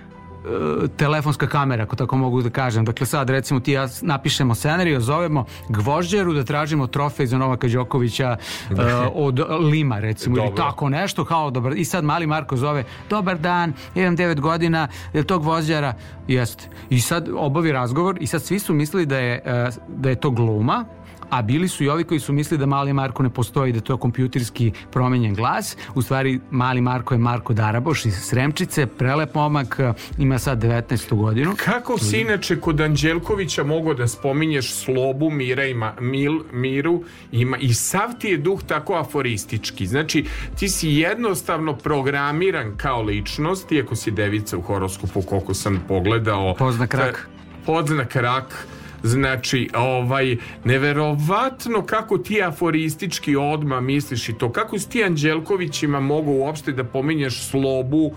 telefonska kamera, ako tako mogu da kažem. Dakle, sad recimo ti ja napišemo scenariju, zovemo Gvožđeru da tražimo trofej za Novaka Đokovića e, [laughs] od Lima, recimo, ili Dobro. tako nešto, kao dobar. I sad mali Marko zove, dobar dan, imam 9 godina, je li to Gvožđara? Jeste. I sad obavi razgovor i sad svi su mislili da je, e, da je to gluma, a bili su i ovi koji su mislili da mali Marko ne postoji, da je to kompjuterski promenjen glas. U stvari, mali Marko je Marko Daraboš iz Sremčice, prelep momak, ima sad 19. godinu. Kako si inače kod Anđelkovića mogao da spominješ slobu Mira i Ma- Mil, Miru ima, i sav ti je duh tako aforistički. Znači, ti si jednostavno programiran kao ličnost, iako si devica u horoskopu, koliko sam pogledao. Poznak rak. Poznak rak. Znači, ovaj, neverovatno kako ti aforistički odma misliš i to. Kako s ti Anđelkovićima mogu uopšte da pominješ Slobu,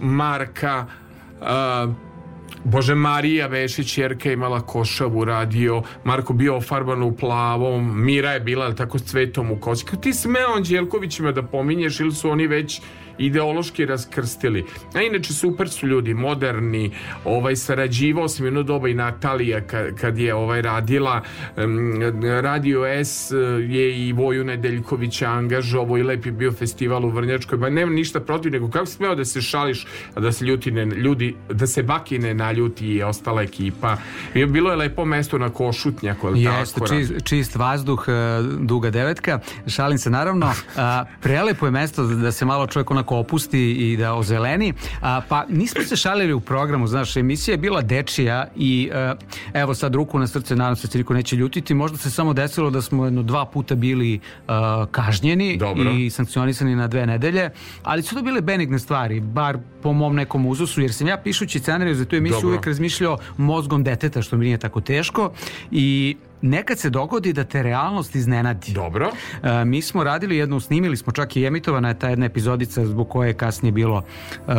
Marka, uh, Bože Marija Vešić Jerka imala košavu radio Marko bio ofarban u plavom Mira je bila tako s cvetom u kosi Kako ti smeo Anđelkovićima da pominješ ili su oni već ideološki raskrstili. A inače super su ljudi, moderni, ovaj sarađivao sam jedno doba i Natalija kad, kad je ovaj radila Radio S je i Voju Nedeljkovića angažovao i lepi bio festival u Vrnjačkoj, ba nema ništa protiv, nego kako smeo da se šališ, a da se ljuti ne, ljudi, da se Baki ne naljuti i ostala ekipa. Bilo je lepo mesto na Košutnjaku, ali Jeste, tako? čist, čist vazduh, e, duga devetka. Šalim se naravno. A, prelepo je mesto da se malo čovjek onako opusti i da ozeleni. A, pa nismo se šalili u programu, znaš, emisija je bila dečija i e, evo sad ruku na srce, nadam se se niko neće ljutiti. Možda se samo desilo da smo jedno dva puta bili e, kažnjeni Dobro. i sankcionisani na dve nedelje, ali su to bile benigne stvari, bar po mom nekom uzusu, jer sam ja pišući scenariju za tu emisiju Dobro. uvijek razmišljao mozgom deteta, što mi nije tako teško i nekad se dogodi da te realnost iznenadi. Dobro. E, mi smo radili jednu, snimili smo čak i emitovana je ta jedna epizodica zbog koje je kasnije bilo e,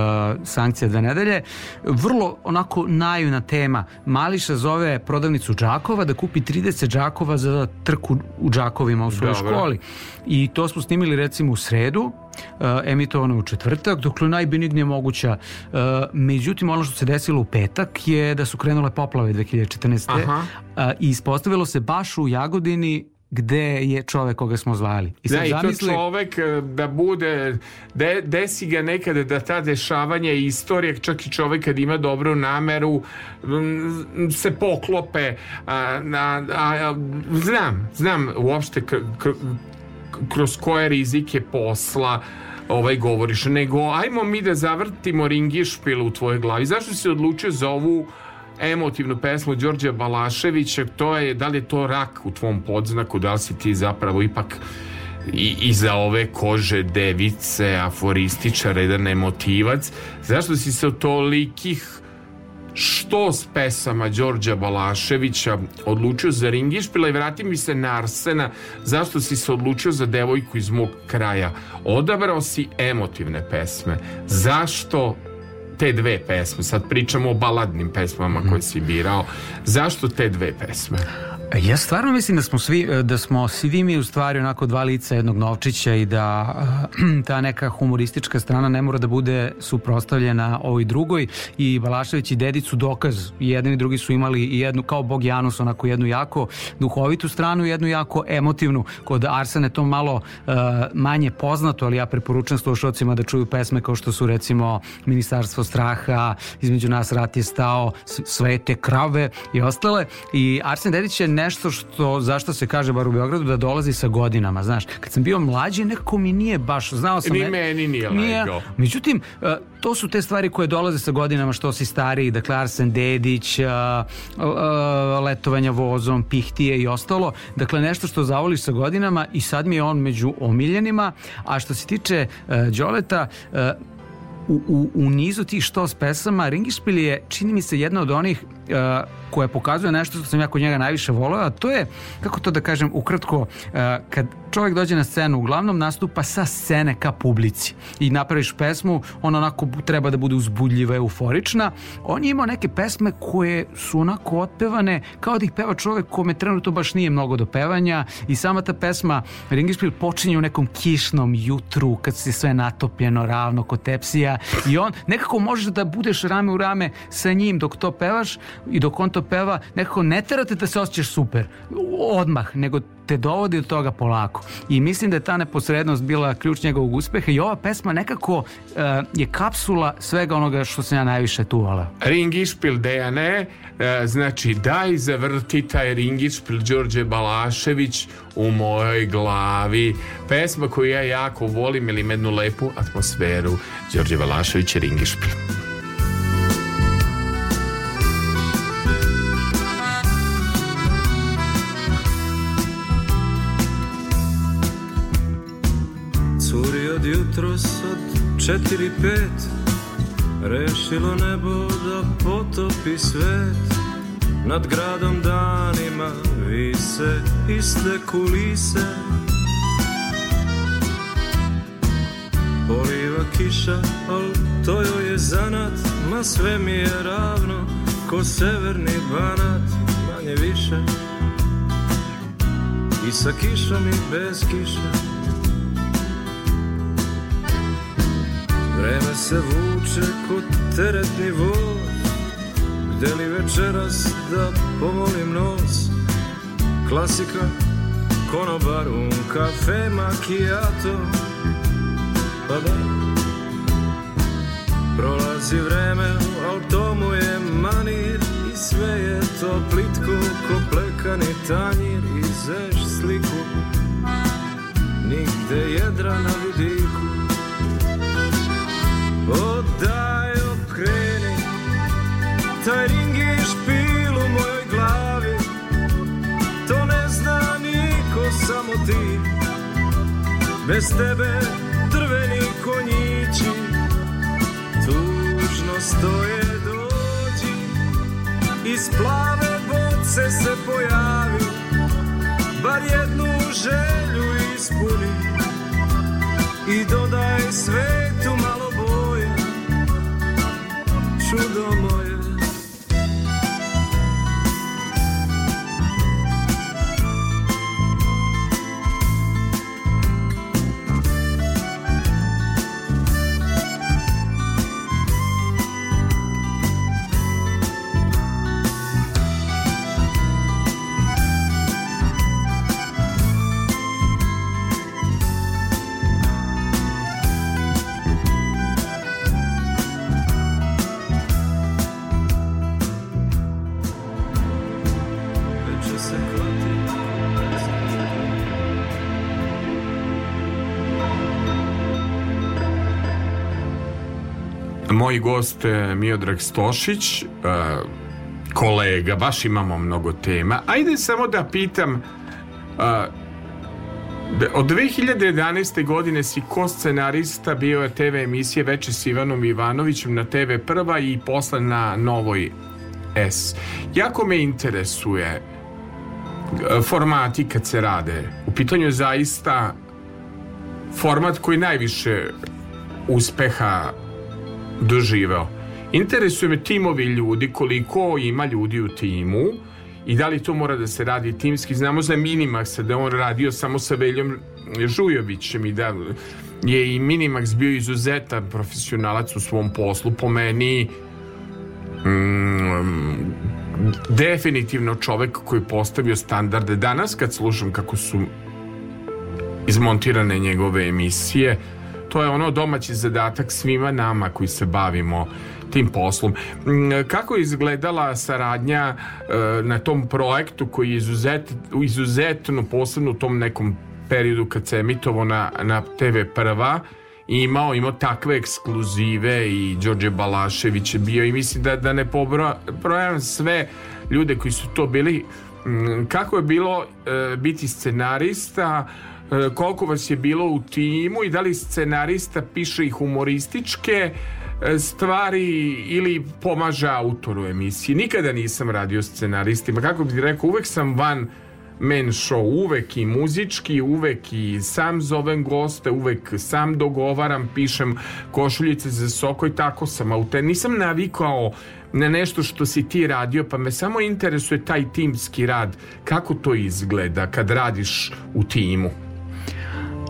sankcija dve nedelje. Vrlo onako naivna tema. Mališa zove prodavnicu džakova da kupi 30 džakova za trku u džakovima u svojoj Dobro. školi. I to smo snimili recimo u sredu, uh, emitovano u četvrtak, dokle najbenignije moguća. Uh, međutim, ono što se desilo u petak je da su krenule poplave 2014. Aha. Uh, I ispostavilo se baš u Jagodini gde je čovek koga smo zvali. I sad Da, i to zamisli, čovek da bude, de, desi ga nekada da ta dešavanja i istorija, čak i čovek kad ima dobru nameru, se poklope. A, a, a, znam, znam uopšte kroz koje rizike posla ovaj govoriš, nego ajmo mi da zavrtimo ringišpil u tvojoj glavi. Zašto si odlučio za ovu emotivnu pesmu Đorđa Balaševića, to je, da li je to rak u tvom podznaku, da li si ti zapravo ipak i, iza ove kože device, aforističara, jedan emotivac, zašto si se od tolikih što s pesama Đorđa Balaševića? Odlučio za Ringišpila i vrati mi se na Arsena. Zašto si se odlučio za devojku iz mog kraja? Odabrao si emotivne pesme. Zašto te dve pesme? Sad pričamo o baladnim pesmama koje si birao. Zašto te dve pesme Ja stvarno mislim da smo svi da smo svi mi u stvari onako dva lica jednog novčića i da [clears throat] ta neka humoristička strana ne mora da bude suprotstavljena ovoj drugoj. I Balašević i Dedić su dokaz i jedan i drugi su imali i jednu kao Bog Janus onako jednu jako duhovitu stranu i jednu jako emotivnu. Kod Arsene to malo eh, manje poznato ali ja preporučujem slušalcima da čuju pesme kao što su recimo Ministarstvo straha između nas rat je stao svete krave i ostale. I Arsen Dedić je nešto što, zašto se kaže bar u Beogradu, da dolazi sa godinama, znaš. Kad sam bio mlađi, nekako mi nije baš, znao sam... Ni ne- meni nije legao. Međutim, e, to su te stvari koje dolaze sa godinama što si stariji, dakle Arsen Dedić, a, a, letovanja vozom, pihtije i ostalo. Dakle, nešto što zavoliš sa godinama i sad mi je on među omiljenima. A što se tiče e, Đoleta, e, u, u, u nizu tih što s pesama Ringišpil je, čini mi se, jedna od onih koja pokazuje nešto što sam ja kod njega najviše voleo, a to je, kako to da kažem, ukratko, kad čovjek dođe na scenu, uglavnom nastupa sa scene ka publici i napraviš pesmu, ona onako treba da bude uzbudljiva, euforična. On je imao neke pesme koje su onako otpevane kao da ih peva čovjek kome trenutno baš nije mnogo do pevanja i sama ta pesma Ringišpil počinje u nekom kišnom jutru kad se sve natopljeno ravno kod tepsija i on nekako možeš da budeš rame u rame sa njim dok to pevaš i dok on to peva nekako ne terate da se osjećaš super odmah, nego te dovodi do toga polako. I mislim da je ta neposrednost bila ključ njegovog uspeha i ova pesma nekako eh, je kapsula svega onoga što sam ja najviše tu voleo. Ringišpil Dejane, e, znači daj zavrti taj Ringišpil Đorđe Balašević u mojoj glavi. Pesma koju ja jako volim ili ima jednu lepu atmosferu. Đorđe Balašević i Ringišpil. Curi od jutros od četiri pet. Rešilo nebo da potopi svet. Nad gradom danima vise iste kulise. Poliva kiša, al to joj je zanat Ma sve mi je ravno, ko severni banat Manje više. I sa kišom i bez kiše Vreme se vuče ko teretni voz. Gde li večeras da pomolim nos? Klasika, konobar, un kafe, macchiato Pa da. Prolazi vreme, al to mu je manir I sve je to plitko ko plekani tanjir. I zeš sliku Nigde jedra na glavi. To samo ti. Bez tebe drveni konjići Tužno stoje. Dođi Iz plave boce se pojavi Bar jednu želju ispuni. I dodaj svetu malo Čudo moje Moj gost Miodrag Stošić, e, kolega, baš imamo mnogo tema. Ajde samo da pitam, e, da- od 2011. godine si ko scenarista bio je TV emisije Veče s Ivanom Ivanovićem na TV Prva i posle na Novoj S. Jako me interesuje e, formati kad se rade. U pitanju je zaista format koji najviše uspeha doživeo. Interesuje me timovi ljudi, koliko ima ljudi u timu i da li to mora da se radi timski. Znamo za Minimaxa da on radio samo sa Veljom Žujovićem i da je i Minimax bio izuzetan profesionalac u svom poslu. Po meni mm, definitivno čovek koji je postavio standarde. Danas kad slušam kako su izmontirane njegove emisije, to je ono domaći zadatak svima nama koji se bavimo tim poslom. Mm, Kako je izgledala saradnja e, na tom projektu koji je izuzet, izuzetno posebno u tom nekom periodu kad se emitovao na, na TV prva imao, imao takve ekskluzive i Đorđe Balašević je bio i mislim da, da ne pobrojam sve ljude koji su to bili Mm, kako je bilo e, biti scenarista koliko vas je bilo u timu i da li scenarista piše i humorističke e, stvari ili pomaže autoru emisiji nikada nisam radio scenaristima kako bih rekao uvek sam van men show, uvek i muzički, uvek i sam zovem goste, uvek sam dogovaram, pišem košuljice za soko i tako sam aute. Nisam navikao na nešto što si ti radio, pa me samo interesuje taj timski rad. Kako to izgleda kad radiš u timu?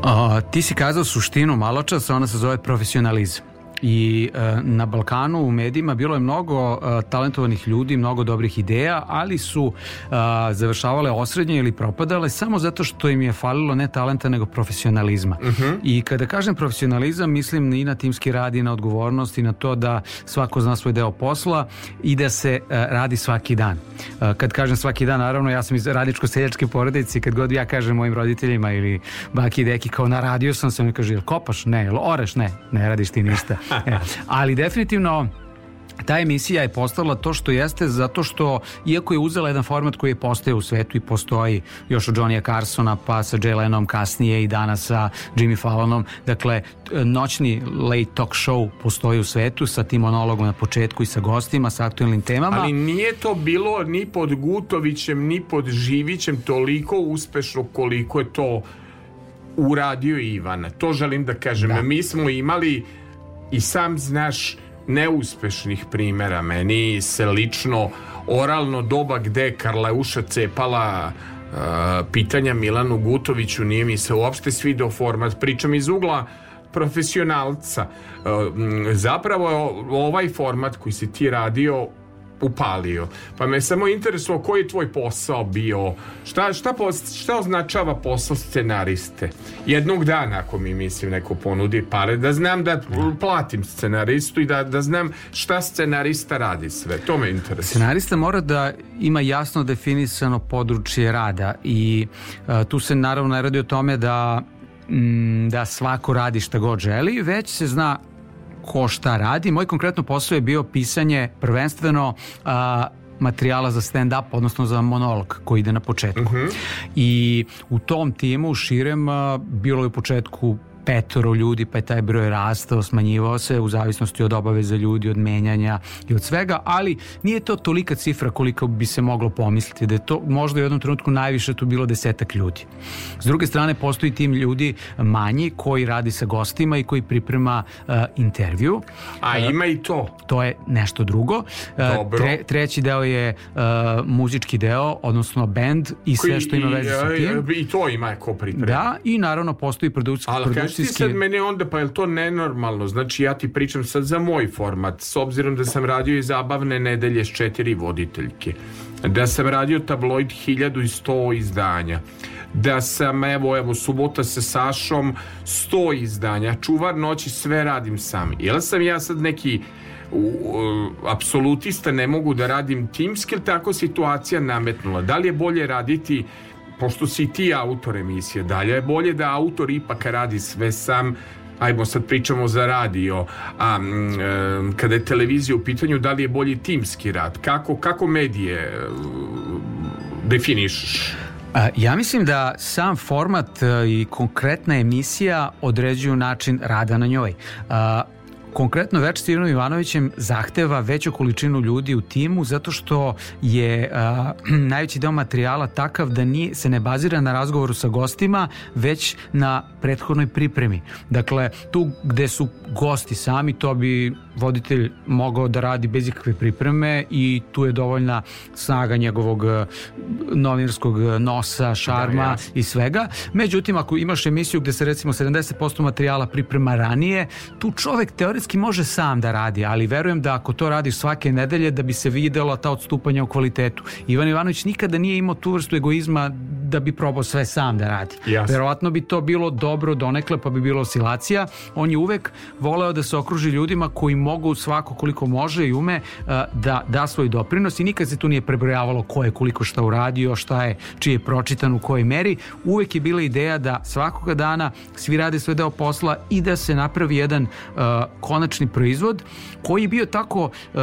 A, ti si kazao suštinu malo čas, ona se zove profesionalizam. I e, na Balkanu u medijima bilo je mnogo e, talentovanih ljudi, mnogo dobrih ideja, ali su e, završavale osrednje ili propadale samo zato što im je falilo ne talenta nego profesionalizma. I kada kažem profesionalizam, mislim i na timski rad i na odgovornost i na to da svako zna svoj deo posla i da se e, radi svaki dan. E, kad kažem svaki dan, naravno ja sam iz radičko-seljačke porodice kad god ja kažem mojim roditeljima ili baki i deki kao na radio sam se, oni kažu jel kopaš? Ne, jel oreš? Ne, ne radiš ti ništa. E, ali definitivno ta emisija je postala to što jeste zato što, iako je uzela jedan format koji je postao u svetu i postoji još od Johnny'a Carsona pa sa Jay Lennom kasnije i danas sa Jimmy Fallonom, dakle noćni late talk show postoji u svetu sa tim monologom na početku i sa gostima, sa aktualnim temama. Ali nije to bilo ni pod Gutovićem, ni pod Živićem toliko uspešno koliko je to uradio Ivan. To želim da kažem. Da. Mi smo imali i sam znaš neuspešnih primera. Meni se lično oralno doba gde Karleuša cepala uh, pitanja Milanu Gutoviću nije mi se uopšte svidao format. Pričam iz ugla profesionalca. Zapravo ovaj format koji si ti radio upalio. Pa me samo interesovalo koji je tvoj posao bio, šta, šta, šta označava posao scenariste? Jednog dana, ako mi mislim neko ponudi pare, da znam da platim scenaristu i da, da znam šta scenarista radi sve. To me interesuje. Scenarista mora da ima jasno definisano područje rada i uh, tu se naravno ne radi o tome da da svako radi šta god želi, već se zna ko šta radi. Moj konkretno posao je bio pisanje prvenstveno a, materijala za stand-up, odnosno za monolog koji ide na početku. Uh -huh. I u tom timu širem a, bilo je u početku petoro ljudi, pa je taj broj rastao, smanjivao se u zavisnosti od obaveza ljudi, od menjanja i od svega, ali nije to tolika cifra koliko bi se moglo pomisliti, da je to možda u jednom trenutku najviše tu bilo desetak ljudi. S druge strane, postoji tim ljudi manji koji radi sa gostima i koji priprema uh, intervju. A ima i to? To je nešto drugo. Dobro. Tre, treći deo je uh, muzički deo, odnosno band i sve što ima veze sa tim. I to ima ko priprema. Da, i naravno postoji produkcijski ti sad mene onda, pa je to nenormalno? Znači ja ti pričam sad za moj format, s obzirom da sam radio i zabavne nedelje s četiri voditeljke. Da sam radio tabloid 1100 izdanja da sam evo evo subota sa Sašom 100 izdanja čuvar noći sve radim sam jel sam ja sad neki u, u, apsolutista ne mogu da radim timski ili tako situacija nametnula da li je bolje raditi pošto si ti autor emisije, dalje je bolje da autor ipak radi sve sam. Ajmo sad pričamo za radio. A e, kada je televizija u pitanju da li je bolji timski rad? Kako, kako medije e, definišeš? Ja mislim da sam format e, i konkretna emisija određuju način rada na njoj. Konkretno več s Ivanovićem Ivanovićem zahteva veću količinu ljudi u timu zato što je a, [clears throat] najveći deo materijala takav da nije, se ne bazira na razgovoru sa gostima, već na prethodnoj pripremi. Dakle, tu gde su gosti sami, to bi voditelj mogao da radi bez ikakve pripreme i tu je dovoljna snaga njegovog novinarskog nosa, šarma da, i svega. Međutim, ako imaš emisiju gde se recimo 70% materijala priprema ranije, tu čovek teoretski može sam da radi, ali verujem da ako to radiš svake nedelje da bi se videla ta odstupanja u kvalitetu. Ivan Ivanović nikada nije imao tu vrstu egoizma da bi probao sve sam da radi. Jasne. Verovatno bi to bilo dobro donekle pa bi bilo oscilacija. On je uvek voleo da se okruži ljudima koji mogu svako koliko može i ume da da svoj doprinos i nikad se tu nije prebrojavalo ko je koliko šta uradio, šta je, čiji je pročitan u kojoj meri. Uvek je bila ideja da svakoga dana svi rade svoj deo posla i da se napravi jedan uh, konačni proizvod koji je bio tako uh,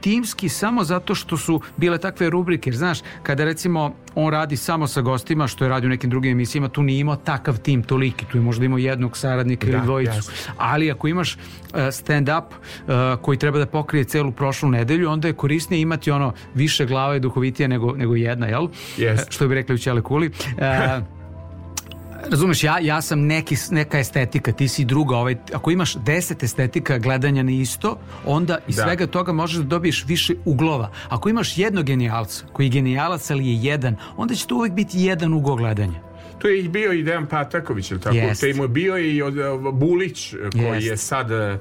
timski samo zato što su bile takve rubrike, znaš, kada recimo on radi samo sa gostima, što je radio u nekim drugim emisijama, tu nije imao takav tim toliki, tu je možda imao jednog saradnika da, ili dvojicu. Jasno. Ali ako imaš uh, stand-up uh, koji treba da pokrije celu prošlu nedelju, onda je korisnije imati ono više glava i duhovitije nego, nego jedna, jel? Yes. Što bi rekli u Ćele Kuli. [laughs] Razumeš, ja, ja sam neki, neka estetika, ti si druga. Ovaj, ako imaš deset estetika gledanja na isto, onda iz da. svega toga možeš da dobiješ više uglova. Ako imaš jednog genijalca, koji je genijalac, ali je jedan, onda će to uvek biti jedan ugao gledanja. To je bio i Dejan Pataković, ili tako? Yes. Te mu je bio i od, Bulić, koji yes. je sad, e,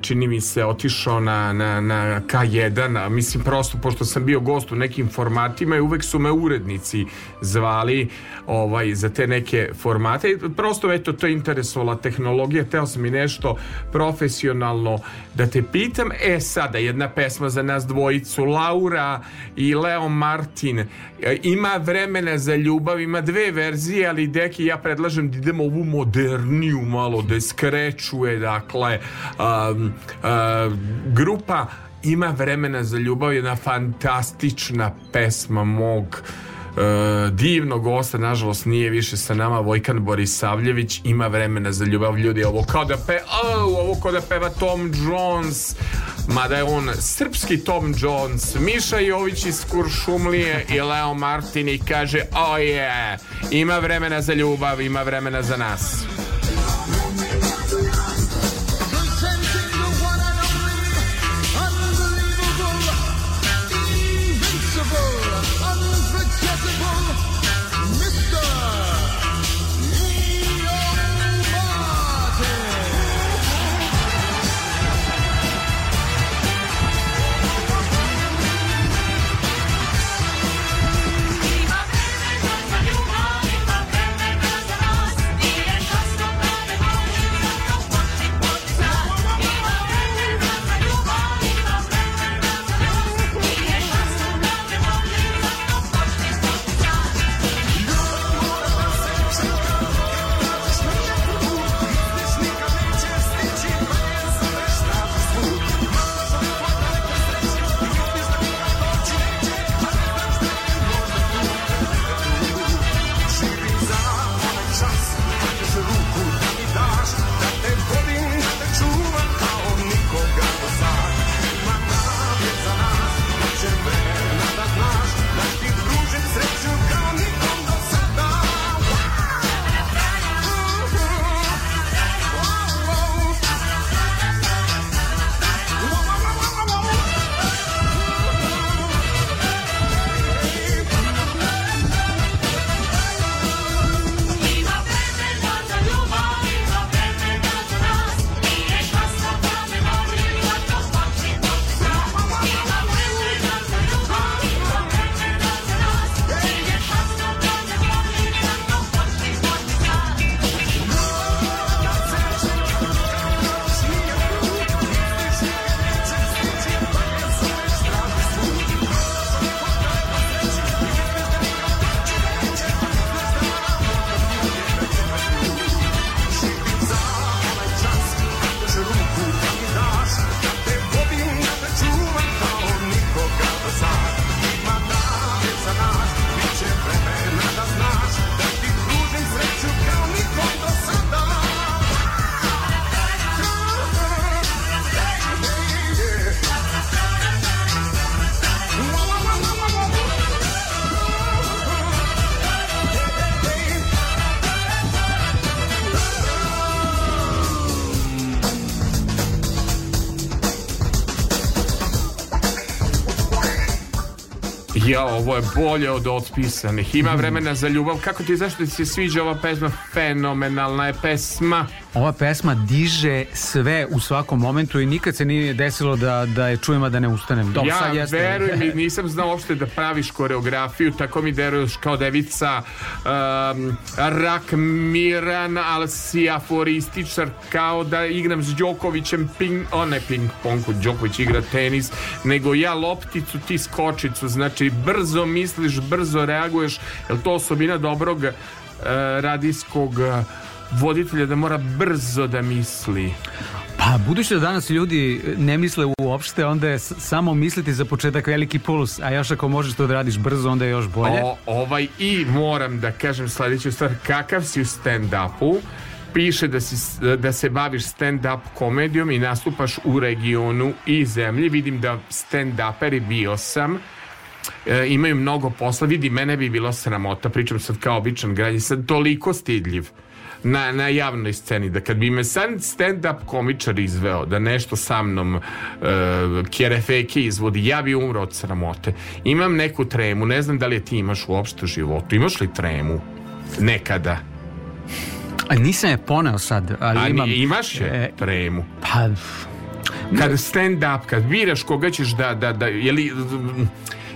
čini mi se, otišao na, na, na K1, a mislim prosto, pošto sam bio gost u nekim formatima i uvek su me urednici zvali ovaj, za te neke formate. Prosto, eto, to je interesovala tehnologija, teo sam i nešto profesionalno da te pitam. E, sada, jedna pesma za nas dvojicu, Laura i Leo Martin, e, ima vremena za ljubav, ima dve verzije, ali deki ja predlažem da idemo ovu moderniju malo da skrećuje dakle um, uh, grupa Ima vremena za ljubav, jedna fantastična pesma mog divnog gosta, nažalost nije više sa nama. Vojkan Borisavljević ima vremena za ljubav. Ljudi ovo kao da pe, au, ovo kao da peva Tom Jones. Mada je on srpski Tom Jones. Miša Jović iz Kuršumlije i Leo Martin i kaže oh yeah, ima vremena za ljubav ima vremena za nas Ja, ovo je bolje od otpisanih. Ima vremena za ljubav. Kako ti zašto ti se sviđa ova pesma? Fenomenalna je pesma. Ova pesma diže sve u svakom momentu i nikad se nije desilo da, da je čujem, a da ne ustanem. Dobro, sad ja jeste. verujem i nisam znao uopšte da praviš koreografiju, tako mi deruješ kao devica um, rak miran, ali si aforističar, kao da igram s Đokovićem ping, o ne ping pongu, Đoković igra tenis, nego ja lopticu, ti skočicu, znači brzo misliš, brzo reaguješ, je to osobina dobrog radijskog uh, voditelja da mora brzo da misli? Pa, budući da danas ljudi ne misle uopšte, onda je samo misliti za početak veliki puls, a još ako možeš to da radiš brzo, onda je još bolje. O, ovaj i moram da kažem sledeću stvar, kakav si u stand-upu, piše da, si, da se baviš stand-up komedijom i nastupaš u regionu i zemlji. Vidim da stand-uperi bio sam e, imaju mnogo posla. Vidi, mene bi bilo sramota, pričam sad kao običan građan, sad toliko stidljiv na, na javnoj sceni, da kad bi me sad stand-up komičar izveo da nešto sa mnom uh, kjerefeke izvodi, ja bi umro od sramote. Imam neku tremu, ne znam da li je ti imaš uopšte u životu. Imaš li tremu? Nekada. A nisam je poneo sad, ali A imam... imaš je E, tremu. Pa, Kad stand-up, kad biraš koga ćeš da, da, da, je li,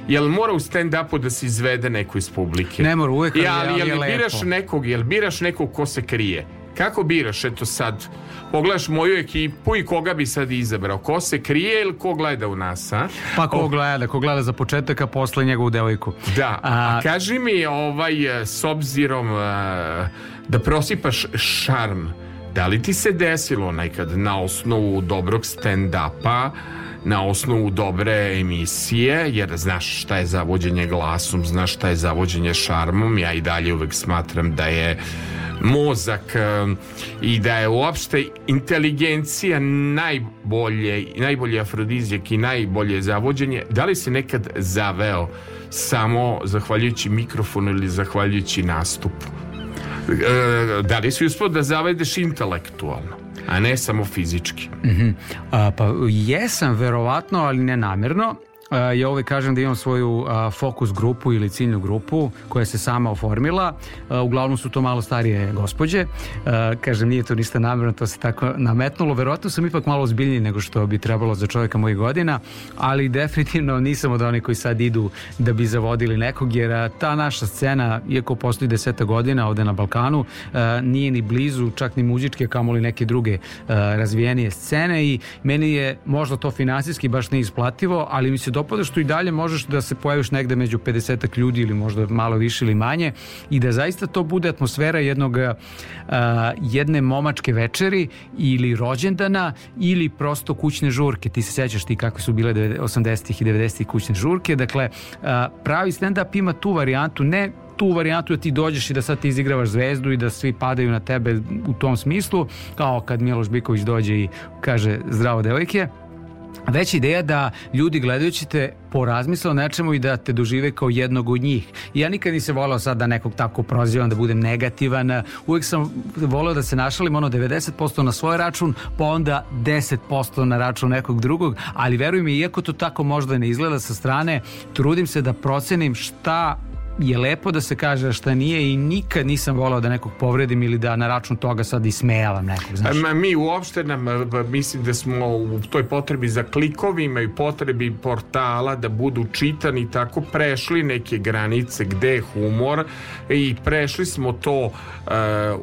jel mora u stand-upu da se izvede neko iz publike? Ne mora uvek, Ja, ali, jel je lepo. biraš nekog, jel biraš nekog ko se krije? Kako biraš, eto sad, pogledaš moju ekipu i koga bi sad izabrao? Ko se krije ili ko gleda u nas, a? pa ko O- gleda, ko gleda za početak, a posle njegovu devojku. Da, a, kaži mi ovaj, e, s obzirom e, da prosipaš šarm, Da li ti se desilo nekad na osnovu dobrog stand-upa, na osnovu dobre emisije, jer znaš šta je zavođenje glasom, znaš šta je zavođenje šarmom, ja i dalje uvek smatram da je mozak e, i da je uopšte inteligencija najbolje, najbolje afrodizijak i najbolje zavođenje. Da li si nekad zaveo samo zahvaljujući mikrofonu ili zahvaljujući nastupu? E, da li si uspio da zavedeš intelektualno, a ne samo fizički? Mhm. A, pa jesam verovatno, ali ne namerno. A, ja uvek kažem da imam svoju fokus grupu ili ciljnu grupu koja se sama oformila. A, uglavnom su to malo starije gospođe. A, kažem, nije to ništa namerno, to se tako nametnulo. Verovatno sam ipak malo ozbiljniji nego što bi trebalo za čovjeka mojih godina, ali definitivno nisam od onih koji sad idu da bi zavodili nekog, jer ta naša scena, iako postoji deseta godina ovde na Balkanu, nije ni blizu, čak ni muzičke, kamoli neke druge razvijenije scene i meni je možda to finansijski baš neisplativo, ali mi se dopada što i dalje možeš da se pojaviš negde među 50 ljudi ili možda malo više ili manje i da zaista to bude atmosfera jednog a, jedne momačke večeri ili rođendana ili prosto kućne žurke. Ti se sećaš ti kakve su bile 80-ih i 90-ih kućne žurke. Dakle, a, pravi stand-up ima tu varijantu, ne tu varijantu da ti dođeš i da sad ti izigravaš zvezdu i da svi padaju na tebe u tom smislu, kao kad Miloš Biković dođe i kaže zdravo devojke, već ideja da ljudi gledajući te porazmisle o nečemu i da te dožive kao jednog od njih. Ja nikad nisam volao sad da nekog tako prozivam, da budem negativan. Uvijek sam voleo da se našalim ono 90% na svoj račun, pa onda 10% na račun nekog drugog, ali veruj mi, iako to tako možda ne izgleda sa strane, trudim se da procenim šta je lepo da se kaže šta nije i nikad nisam volao da nekog povredim ili da na račun toga sad ismejavam nekog, znaš. Ma, mi uopšte nam, mislim da smo u toj potrebi za klikovima i potrebi portala da budu čitani tako prešli neke granice gde je humor i prešli smo to uh,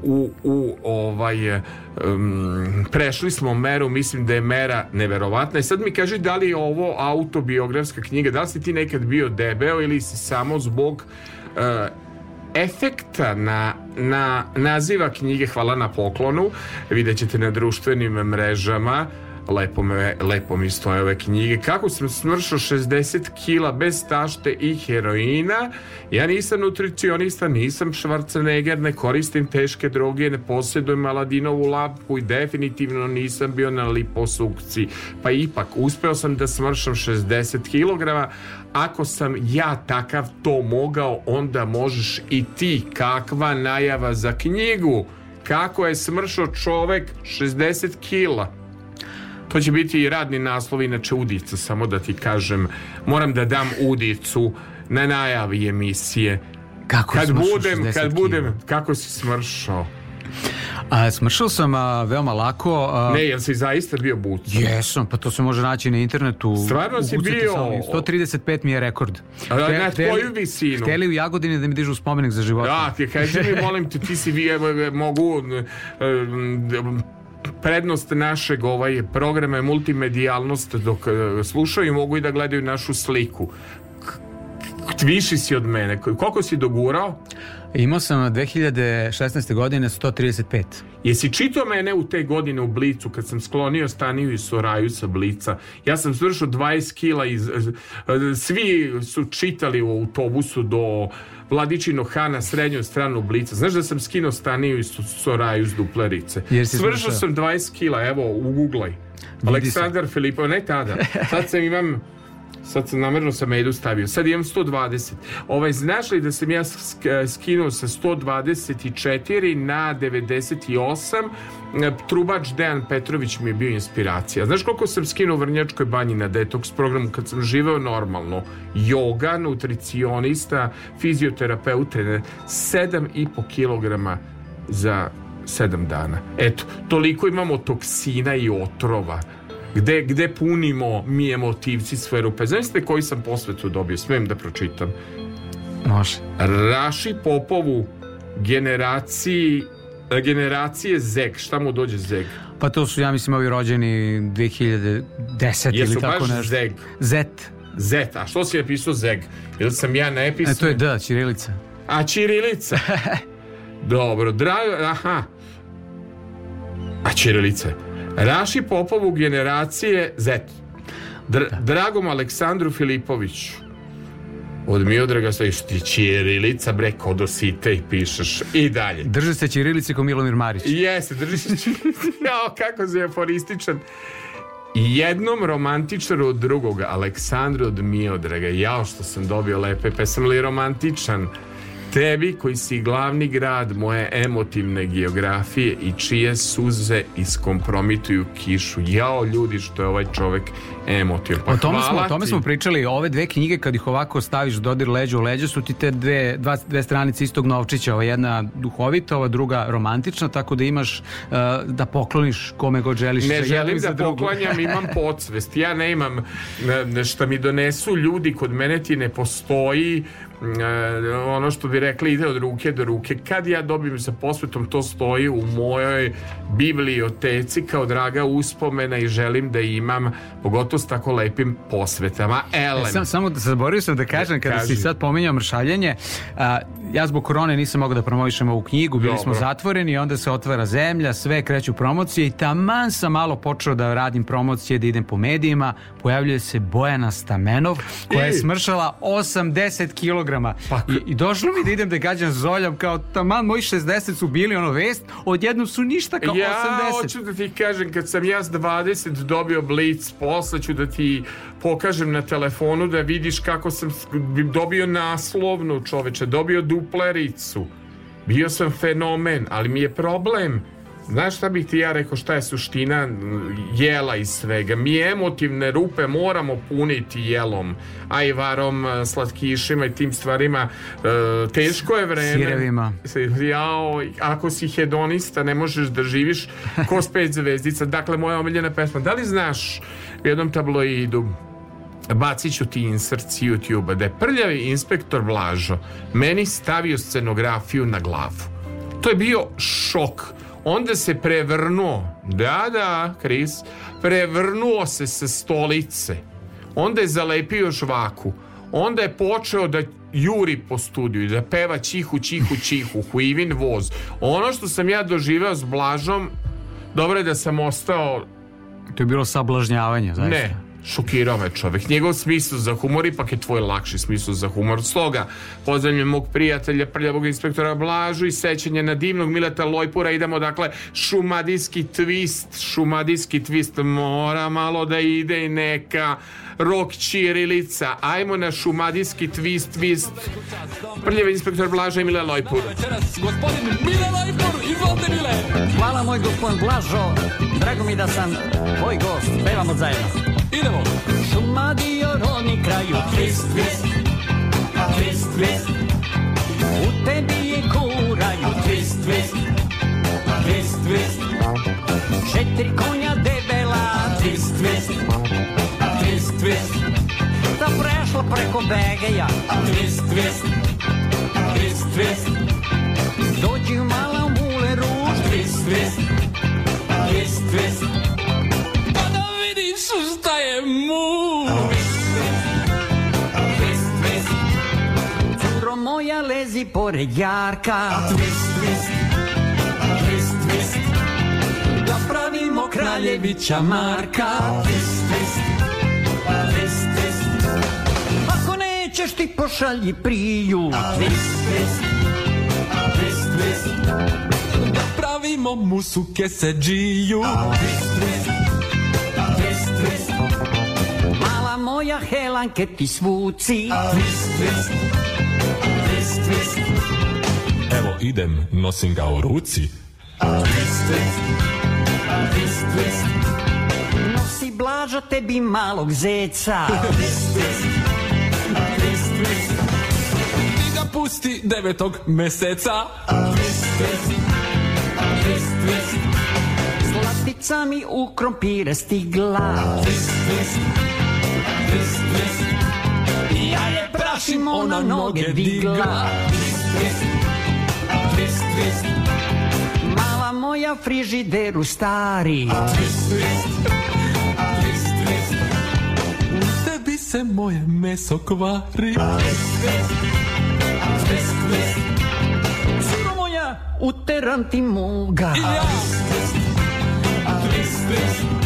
u, u ovaj um, prešli smo meru, mislim da je mera neverovatna. I sad mi kaži da li je ovo autobiografska knjiga, da li si ti nekad bio debeo ili si samo zbog uh, efekta na, na naziva knjige? Hvala na poklonu. Vidjet ćete na društvenim mrežama lepo, me, lepo mi stoje ove knjige. Kako sam smršao 60 kila bez tašte i heroina? Ja nisam nutricionista nisam Schwarzenegger ne koristim teške droge ne posjedujem Aladinovu lapu i definitivno nisam bio na liposukciji pa ipak uspeo sam da smršam 60 kg ako sam ja takav to mogao onda možeš i ti. Kakva najava za knjigu? Kako je smršao čovek 60 kila To će biti i radni naslov, inače udica, samo da ti kažem. Moram da dam udicu na najavi emisije. Kako kad budem, 60 kad budem, kako si smršao? A, smršao sam a, veoma lako. A, Ne, jel si zaista bio buca? Jesam, pa to se može naći na internetu. Stvarno si bio- samo, 135 mi je rekord. A, na Hte- hteli- tvoju visinu? Hteli u Jagodini da mi dižu spomenik za život. Da, ti kaži mi, molim te, ti si vi, mogu um, prednost našeg ovaj programa je multimedijalnost dok eh, slušaju mogu i da gledaju našu sliku viši si od mene koliko si dogurao Imao sam 2016. godine 135. Jesi čitao mene u te godine u Blicu kad sam sklonio Staniju i Soraju sa Blica? Ja sam svršao 20 kila i svi su čitali u autobusu do Vladičinog Hana srednju stranu Blica. Znaš da sam skinuo Staniju i Soraju s duplerice? Svršao. sam 20 kila, evo, uguglaj. Aleksandar Filipov, ne tada. Sad sam imam Sad sam namerno sam medu stavio. Sad imam 120. Ovaj, znaš li da sam ja sk- skinuo sa 124 na 98? E, Trubač Dejan Petrović mi je bio inspiracija. Znaš koliko sam skinuo u Vrnjačkoj banji na detoks programu kad sam živeo normalno? Yoga, nutricionista, fizioterapeut, trener. 7,5 kg za 7 dana. Eto, toliko imamo toksina i otrova gde, gde punimo mi emotivci svoje rupe. Znaете koji sam posvetu dobio? Smijem da pročitam. Može. Raši Popovu generaciji generacije Zeg. Šta mu dođe Zeg? Pa to su, ja mislim, ovi rođeni 2010 Jesu ili tako baš nešto. Zeg? Zet. Z. A što si napisao Zeg? Ili sam ja E, napisao? to je D, Ćirilica. A Čirilica? [laughs] Dobro, drago, aha. Čirilice. Raši Popovu generacije Z. Dr Dragom Aleksandru Filipoviću. Od Miodraga stojiš ti Čirilica, bre, kodosite i pišeš. I dalje. Drže se Ćirilice ko Milomir Marić. Jeste, drži se Čirilica. [laughs] Jao, kako aforističan. I jednom romantičaru od drugoga, Aleksandru od Miodraga. Jao što sam dobio lepe pesme, ali romantičan. Tebi koji si glavni grad moje emotivne geografije i čije suze iskompromituju kišu. Jao ljudi što je ovaj čovek emotivan. Pa O tome, smo, o tome smo pričali, ove dve knjige kad ih ovako staviš dodir leđa u leđa su ti te dve, dva, dve stranice istog novčića, ova jedna duhovita, ova druga romantična, tako da imaš uh, da pokloniš kome god želiš. Ne želim da drugu. poklanjam, imam [laughs] podsvest. Ja ne imam šta mi donesu ljudi, kod mene ti ne postoji ono što bi rekli ide od ruke do ruke. Kad ja dobijem sa posvetom, to stoji u mojoj biblioteci kao draga uspomena i želim da imam, pogotovo s tako lepim posvetama. Elem. E, sam, samo da zaboravio sam da kažem kada Kaži. si sad pominjao mršavljenje a, ja zbog korone nisam mogao da promovišem ovu knjigu bili smo Dobro. zatvoreni i onda se otvara zemlja sve kreću promocije i taman sam malo počeo da radim promocije da idem po medijima. Pojavljuje se Bojana Stamenov koja je smršala 80 kg I, i došlo mi da idem da gađam zoljom kao taman moji 60 su bili ono vest odjednom su ništa kao Ja 80 hoću da ti kažem kad sam ja s 20 dobio blic posle ću da ti pokažem na telefonu da vidiš kako sam dobio naslovnu čoveče dobio duplericu bio sam fenomen ali mi je problem Znaš šta bih ti ja rekao šta je suština jela i svega? Mi emotivne rupe moramo puniti jelom, ajvarom, eh, slatkišima i tim stvarima. E, teško je vreme. Sirevima. Jao, ako si hedonista ne možeš da živiš ko [laughs] s pet zvezdica. Dakle, moja omiljena pesma. Da li znaš u jednom tabloidu bacit ću ti insert s YouTube-a da je prljavi inspektor Blažo meni stavio scenografiju na glavu. To je bio šok. Onda se prevrnuo, da, da, Kris, prevrnuo se sa stolice. Onda je zalepio žvaku. Onda je počeo da juri po studiju da peva čihu, čihu, čihu, huivin voz. Ono što sam ja doživeo s Blažom, dobro je da sam ostao to je bilo sablažnjavanje zaista. ne, šokirao me čovek. Njegov smisao za humor ipak je tvoj lakši smisao za humor. Stoga, pozdravljam mog prijatelja, prljavog inspektora Blažu i sećanje na divnog Mileta Lojpura. Idemo, dakle, šumadijski twist, šumadijski twist mora malo da ide i neka rok čirilica. Ajmo na šumadijski twist, twist. Prljavi inspektor Blaža i Mile Lojpur. Gospodin Mile Lajpur, izvolite Mile. Hvala moj gospodin Blažo, drago mi da sam tvoj gost, pevamo zajedno. Idemo. Šuma dio roni kraju, twist, twist, twist, twist. U tebi je kuraju, twist, twist, twist, twist. Četiri konja debela, twist, twist, twist, twist. Da prešla preko begeja, twist, twist, twist, twist. Dođi mala mule ruž, twist, twist, šta je mu. Twist, twist. Curo moja lezi pored jarka, twist, twist, twist, twist. Da pravimo kraljevića Marka, twist, twist, twist, twist. Ako nećeš ti pošalji priju, twist, twist, twist, twist. Da pravimo musu keseđiju. Twist, twist, twist, moja Helanke ti svuci, twist, twist, twist, twist. Evo idem, nosim ga u ruci. Twist, twist, twist, twist. Nosi blaža tebi malog zeca. Twist, twist, twist, twist. Ti ga pusti devetog meseca. Twist, twist, twist, twist. Slatica mi u krompire stigla. Twist, twist, twist, twist. Ja je prašim, ona noge digla. Twist, twist, twist, twist. Mala moja frižideru stari. Twist, twist, twist, twist. U tebi se moje meso kvari. Twist, twist. Curo moja, uteram ti moga. Ja. Twist, twist, twist U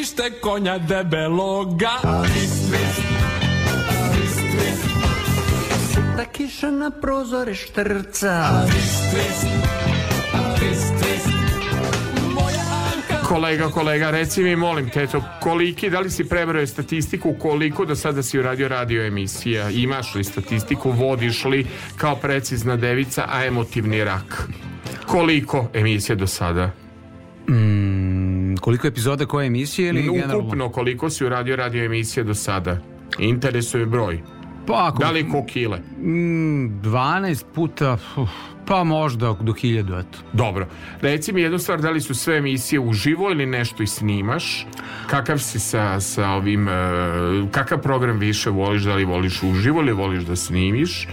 dvorište konja debeloga Twist, twist Twist, twist Da kiša na prozore štrca Twist, twist Kolega, kolega, reci mi, molim te, to, koliki, da li si prebrao statistiku koliko do sada si uradio radio emisija? Imaš li statistiku, vodiš li kao precizna devica, a emotivni rak? Koliko emisija do sada? Mm, koliko epizoda koje emisije ili generalno? Ukupno koliko si uradio radio emisija do sada? Interesuje broj. Pa ako... Da li ko kile? Mm, 12 puta, uf, pa možda do 1000, eto. Dobro. Reci mi jednu stvar, da li su sve emisije uživo ili nešto i snimaš? Kakav si sa, sa ovim, e, kakav program više voliš, da li voliš uživo ili voliš da snimiš?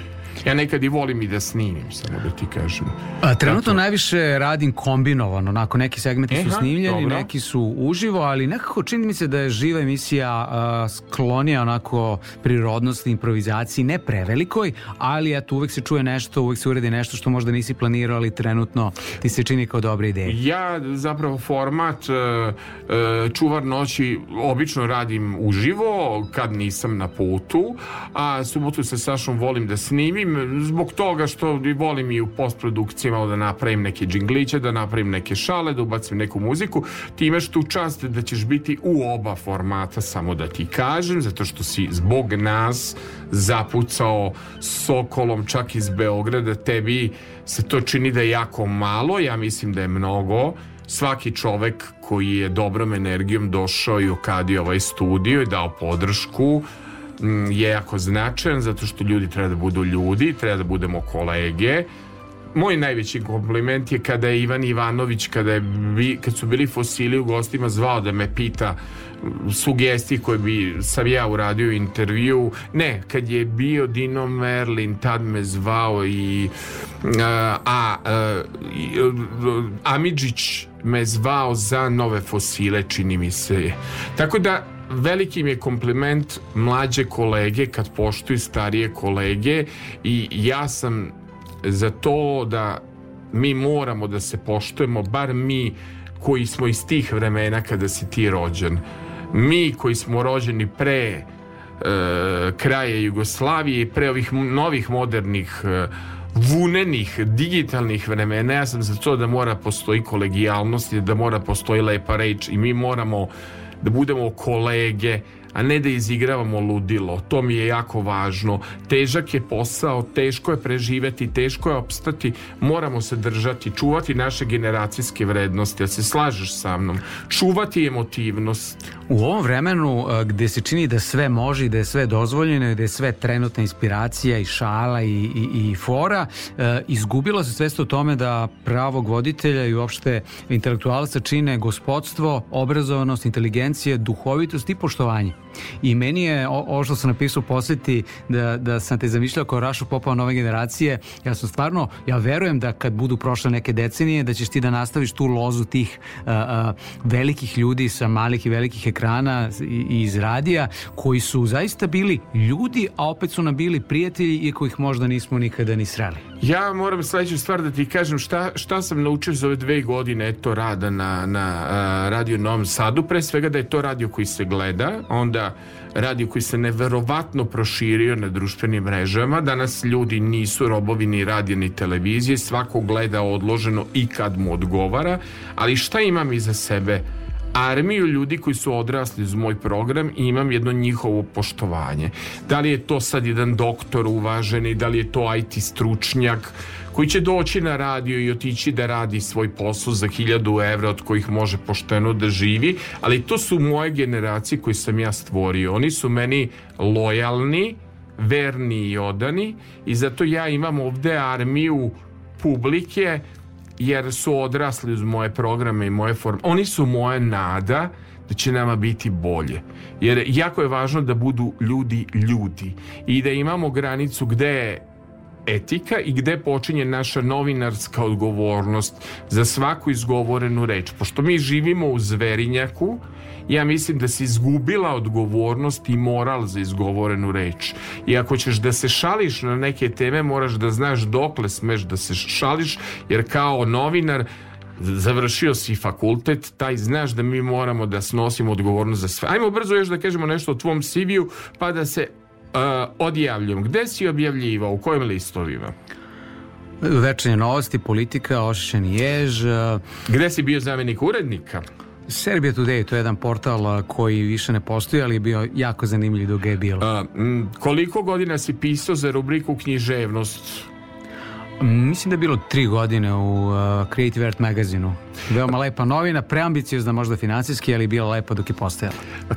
Ja nekad i volim i da snimim, samo da ti kažem. A, trenutno Zato- najviše radim kombinovano, onako neki segmenti su Aha, snimljeni, dobro. neki su uživo, ali nekako čini mi se da je živa emisija a, sklonija onako prirodnosti, improvizaciji, ne prevelikoj, ali eto uvek se čuje nešto, uvek se uredi nešto što možda nisi planirao, ali trenutno ti se čini kao dobra ideja. Ja zapravo format e, e, čuvar noći obično radim uživo kad nisam na putu, a subotu sa Sašom volim da snimim zbog toga što i volim i u postprodukciji malo da napravim neke džingliće, da napravim neke šale, da ubacim neku muziku. Ti imaš tu čast da ćeš biti u oba formata, samo da ti kažem, zato što si zbog nas zapucao Sokolom čak iz Beograda, tebi se to čini da je jako malo, ja mislim da je mnogo. Svaki čovek koji je dobrom energijom došao i okadio ovaj studio i dao podršku je jako značajan zato što ljudi treba da budu ljudi, treba da budemo kolege. Moj najveći kompliment je kada je Ivan Ivanović, kada je kad su bili fosili u gostima, zvao da me pita mm, sugestije koje bi sam ja uradio intervju. Ne, kad je bio Dino Merlin, tad me zvao i a, a, a i, Amidžić me zvao za nove fosile, čini mi se. Tako da veliki mi je kompliment mlađe kolege kad poštuju starije kolege i ja sam za to da mi moramo da se poštujemo, bar mi koji smo iz tih vremena kada si ti rođen. Mi koji smo rođeni pre e, kraja Jugoslavije i pre ovih novih modernih e, vunenih digitalnih vremena ja sam za to da mora postoji kolegijalnost i da mora postoji lepa reč i mi moramo da budemo kolege a ne da izigravamo ludilo. To mi je jako važno. Težak je posao, teško je preživeti, teško je opstati. Moramo se držati, čuvati naše generacijske vrednosti. Ja se slažeš sa mnom. Čuvati emotivnost. U ovom vremenu a, gde se čini da sve može i da je sve dozvoljeno i da je sve trenutna inspiracija i šala i, i, i fora, e, izgubilo se svest o tome da pravog voditelja i uopšte intelektualca čine gospodstvo, obrazovanost, inteligencije, duhovitost i poštovanje. I meni je ovo što sam napisao posjeti da, da sam te zamišljao kao Rašu Popova nove generacije, ja sam stvarno, ja verujem da kad budu prošle neke decenije, da ćeš ti da nastaviš tu lozu tih a, velikih ljudi sa malih i velikih ekrana i, i iz radija, koji su zaista bili ljudi, a opet su nam bili prijatelji, iako ih možda nismo nikada ni sreli. Ja moram sledeću stvar da ti kažem šta, šta sam naučio za ove dve godine eto rada na, na a, radio Novom Sadu. Pre svega da je to radio koji se gleda, onda radio koji se neverovatno proširio na društvenim mrežama. Danas ljudi nisu robovi ni radija ni televizije, svako gleda odloženo i kad mu odgovara, ali šta imam iza sebe? armiju ljudi koji su odrasli uz moj program i imam jedno njihovo poštovanje. Da li je to sad jedan doktor uvaženi, da li je to IT stručnjak koji će doći na radio i otići da radi svoj posao za hiljadu evra od kojih može pošteno da živi, ali to su moje generacije koje sam ja stvorio. Oni su meni lojalni, verni i odani i zato ja imam ovde armiju publike jer su odrasli uz moje programe i moje forme. Oni su moja nada da će nama biti bolje. Jer jako je važno da budu ljudi ljudi i da imamo granicu gde je etika i gde počinje naša novinarska odgovornost za svaku izgovorenu reč. Pošto mi živimo u zverinjaku, ja mislim da se izgubila odgovornost i moral za izgovorenu reč. I ako ćeš da se šališ na neke teme, moraš da znaš dokle smeš da se šališ, jer kao novinar završio si fakultet, taj znaš da mi moramo da snosimo odgovornost za sve. Ajmo brzo još da kažemo nešto o tvom CV-u, pa da se uh, odjavljam. Gde si objavljivao? U kojim listovima? Večernje novosti, politika, ošišeni jež. uh, Gde si bio zamjenik urednika? Serbia Today, to je jedan portal uh, koji više ne postoji, ali je bio jako zanimljiv dok je bilo. A, koliko godina si pisao za rubriku književnost? Mislim da je bilo tri godine u uh, Creative Art magazinu. Veoma lepa novina, preambiciozna možda financijski, ali bila lepa dok je postojala.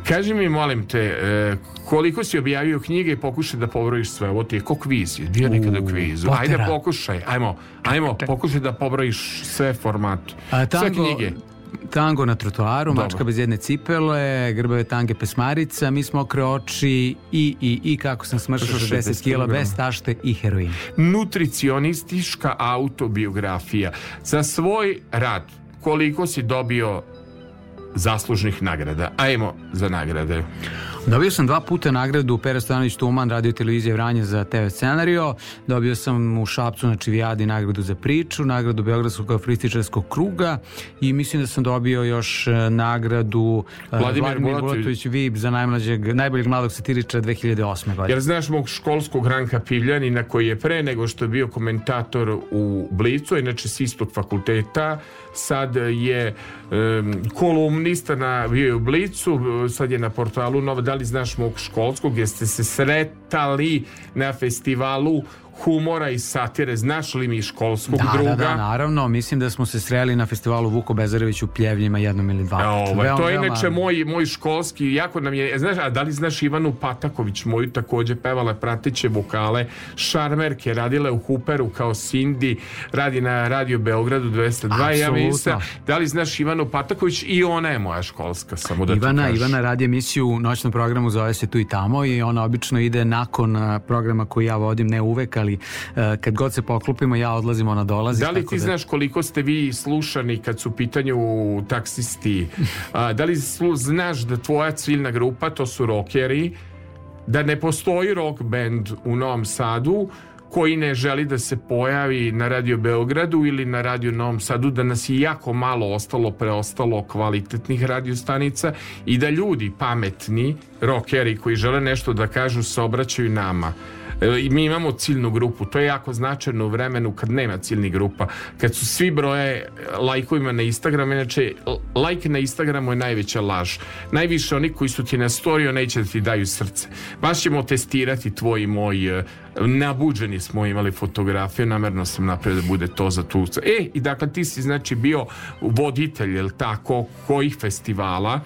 Kaži mi, molim te, e, koliko si objavio knjige i pokušaj da pobrojiš sve? Ovo ti je ko kviz, je bio nekada u kvizu. Ajde, Potera. pokušaj, ajmo, ajmo, pokušaj da pobrojiš sve formate. A, sve knjige. Tango na trotoaru, Dobro. mačka bez jedne cipele, grbave tange pesmarica, mi smo okre oči i, i, i kako sam smršao 60 60 kila bez tašte i heroina. Nutricionistička autobiografija. Za svoj rad, koliko si dobio zaslužnih nagrada? Ajmo za nagrade. Dobio sam dva puta nagradu Pera Stojanović Tuman, radio televizije Vranje za TV scenario. Dobio sam u Šapcu na Čivijadi nagradu za priču, nagradu Beogradskog afrističarskog kruga i mislim da sam dobio još e, nagradu e, Vladimir Bulatović. VIP za najmlađeg, najboljeg mladog satiričara 2008. godine. Jer znaš mog školskog Ranka Pivljanina koji je pre nego što je bio komentator u Blicu, inače s istog fakulteta, sad je em, kolumnista na, bio je u Blicu, sad je na portalu Nova, da li znaš mog školskog, jeste se sretali na festivalu humora i satire, znaš li mi školskog Da, druga? da, da, naravno. Mislim da smo se sreli na festivalu Vuko Bezarević u Pljevljima jednom ili dva. puta. Ovaj, Veoma, to je veoma- inače moj, moj školski, jako nam je, znaš, a da li znaš Ivanu Pataković, moju takođe pevala prateće vokale, šarmerke, radila u Huperu kao Cindy, radi na Radio Beogradu 202, ja mislim, da li znaš Ivanu Pataković i ona je moja školska, samo da Ivana. Ivana radi emisiju u noćnom programu, zove se Tu i tamo i ona obično ide nakon a, programa koji ja vodim, ne uvek, ali a, kad god se poklopimo, ja odlazim, ona dolazi. Da li ti znaš koliko ste vi slušani kad su u pitanju taksisti? Da li slu- znaš da tvoja ciljna grupa, to su rockeri, da ne postoji rock band u Novom Sadu koji ne želi da se pojavi na Radio Beogradu ili na Radio Novom Sadu, da nas je jako malo ostalo preostalo kvalitetnih radiostanica i da ljudi pametni, rockeri koji žele nešto da kažu se obraćaju nama. E, mi imamo ciljnu grupu, to je jako značajno u vremenu kad nema ciljnih grupa, kad su svi broje e, lajkovima na Instagramu, inače lajk na Instagramu je najveća laž. Najviše oni koji su ti na storiju neće da ti daju srce. Baš ćemo testirati tvoj i moj e, nabuđeni smo imali fotografiju, namerno sam napravio da bude to za tu. E, i dakle ti si znači bio voditelj, jel tako, kojih festivala?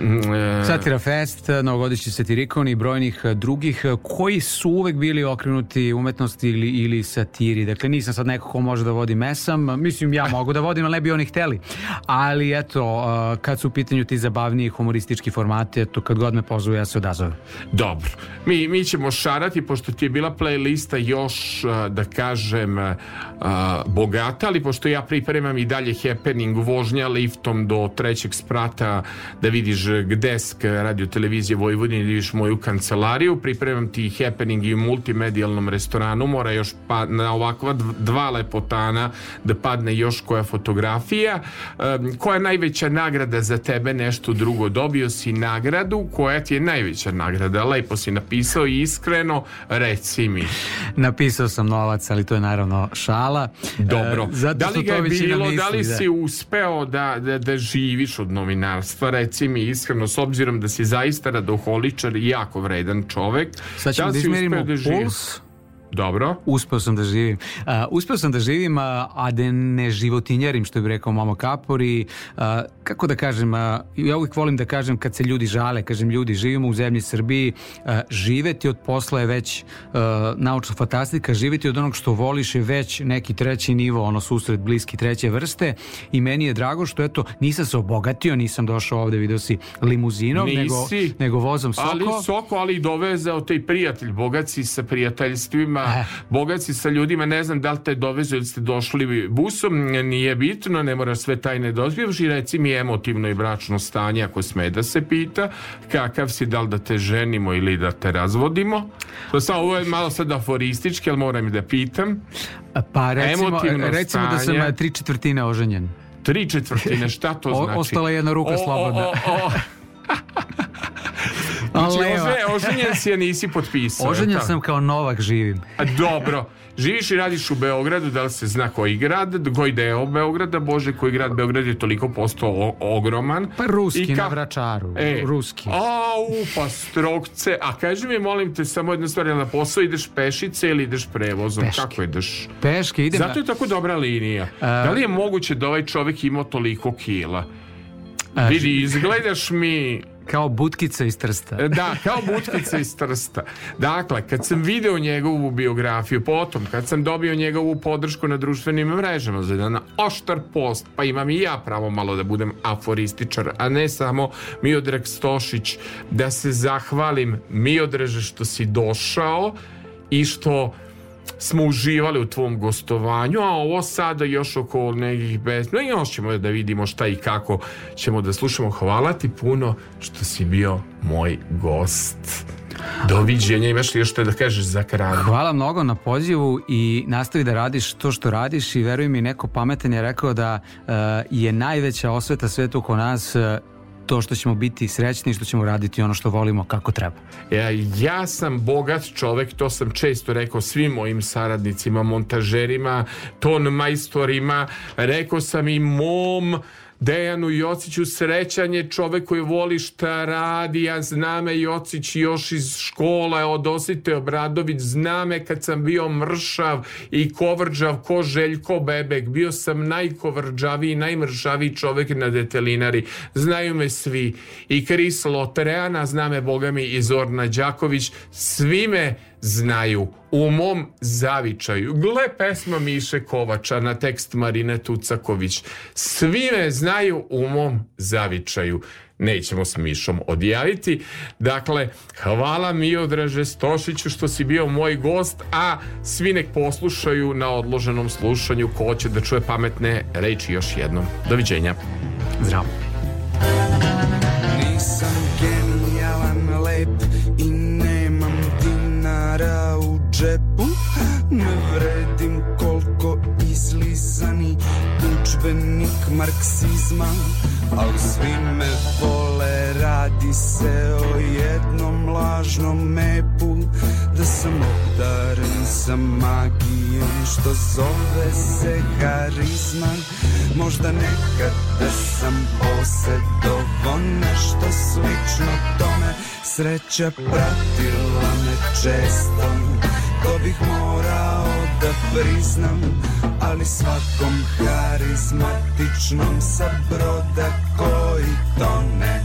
Mm, e, Satira Fest, novogodišnji satirikon i brojnih e, drugih e, koji su uvek bili okrenuti umetnosti ili, ili satiri. Dakle, nisam sad neko ko može da vodi mesam. Mislim, ja mogu da vodim, ali ne bi oni hteli. Ali eto, kad su u pitanju ti zabavniji humoristički formati, eto, kad god me pozove, ja se odazovem. Dobro. Mi, mi ćemo šarati, pošto ti je bila playlista još, da kažem, bogata, ali pošto ja pripremam i dalje happening vožnja liftom do trećeg sprata da vidiš gdesk radio televizije Vojvodine, da vidiš moju kancelariju, pripremam ti happening i u multimedijalnom restoranu, mora još pa, na ovakva dv- dva lepotana da padne još koja fotografija. Koja je najveća nagrada za tebe nešto drugo? Dobio si nagradu, koja ti je najveća nagrada? Lepo si napisao i iskreno, reci mi. Napisao sam novac, ali to je naravno šala. Dobro. E, zato da li ga je bilo, da li misli, si uspeo da, da, da živiš od novinarstva? Reci mi iskreno, s obzirom da si zaista radoholičar i jako vredan čovek. Sad ćemo da da izmerimo da puls. Dobro. Uspeo sam da živim. Uh, uspeo sam da živim, a, a da ne životinjarim, što bi rekao Mamo Kapori. Uh, kako da kažem, uh, ja uvijek volim da kažem kad se ljudi žale, kažem ljudi, živimo u zemlji Srbiji, uh, živeti od posla je već uh, naučna fantastika, živeti od onog što voliš je već neki treći nivo, ono susret bliski treće vrste i meni je drago što eto, nisam se obogatio, nisam došao ovde, video si limuzinom, nego, Nisi. nego vozom Soko. Ali Soko, ali i dovezao taj prijatelj, bogat si sa prijateljstvima, Eh. bogat si sa ljudima, ne znam da li te dovezao ili ste došli busom, nije bitno, ne moraš sve tajne dozbivaš i reci mi emotivno i bračno stanje, ako sme da se pita, kakav si, da li da te ženimo ili da te razvodimo. To samo ovo je malo sad aforistički, ali moram i da pitam. Pa recimo, Emotivno recimo da sam stanje. a, tri četvrtine oženjen. Tri četvrtine, šta to O- znači? ostala je jedna ruka O, slobodna. o, [laughs] Znači, ože- oženjen si, a nisi potpisao. Oženjen sam kao Novak živim. A, Dobro. Živiš i radiš u Beogradu, da li se zna koji grad, koji deo Beograda, Bože, koji grad Beograd je toliko postao ogroman. Pa ruski I ka- na Vračaru. E, Ruski. Au, pa strokce. A kaži mi, molim te, samo jedna stvar, na posao ideš pešice ili ideš prevozom? Peške. Kako ideš? Peške, idem Zato je tako dobra linija. da li je moguće da ovaj čovjek imao toliko kila? A, Vidi, izgledaš mi... Kao butkica iz Trsta. Da, kao butkica iz Trsta. Dakle, kad sam video njegovu biografiju, potom kad sam dobio njegovu podršku na društvenim mrežama za jedan oštar post, pa imam i ja pravo malo da budem aforističar, a ne samo Miodrag Stošić, da se zahvalim Miodraže što si došao i što smo uživali u tvom gostovanju, a ovo sada još oko nekih bez... No još ćemo da vidimo šta i kako ćemo da slušamo. Hvala ti puno što si bio moj gost. Doviđenja, imaš li još što da kažeš za kraj? Hvala mnogo na pozivu i nastavi da radiš to što radiš i veruj mi neko pametan je rekao da e, je najveća osveta svetu oko nas e, to što ćemo biti srećni i što ćemo raditi ono što volimo kako treba. Ja, ja sam bogat čovek, to sam često rekao svim mojim saradnicima, montažerima, ton majstorima, rekao sam i mom Dejanu Jociću srećan je čovek koji voli šta radi, ja zna me Jocić još iz škola od Osite Obradović, zna me kad sam bio mršav i kovrđav ko Željko Bebek, bio sam najkovrđaviji, najmršaviji čovek na detelinari, znaju me svi. I Kris Lotreana, zna me boga i Zorna Đaković, svi me znaju u mom zavičaju. Gle pesma Miše Kovača na tekst Marine Tucaković. Svi me znaju u mom zavičaju. Nećemo s Mišom odjaviti. Dakle, hvala Miodraže Stošiću što si bio moj gost, a svi nek poslušaju na odloženom slušanju ko hoće da čuje pametne reči još jednom. Doviđenja. Zdravo. Džepu Ne vredim koliko izlizani učbenik marksizma Al svi me vole, radi se o jednom lažnom mepu Da sam obdaren sa magijom što zove se harizma. Možda nekad da sam posedovo nešto slično tome Sreća pratila me često To bih morao da priznam Ali svakom harizmatičnom sa broda koji tone.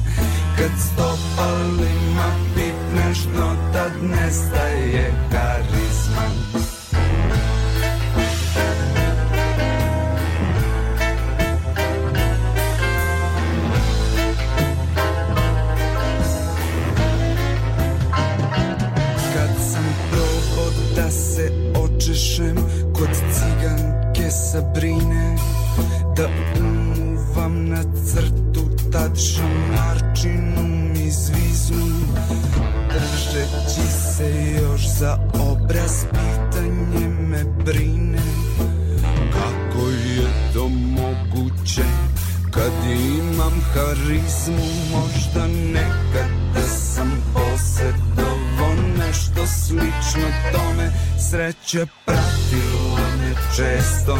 Kad stopalima pipneš no tad nestaje Sreća pratila me često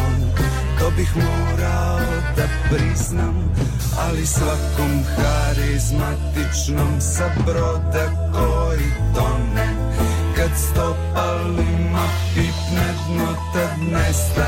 To bih morao da priznam Ali svakom harizmatičnom sa broda koji tone Kad stopalima pipne dno tad nestaje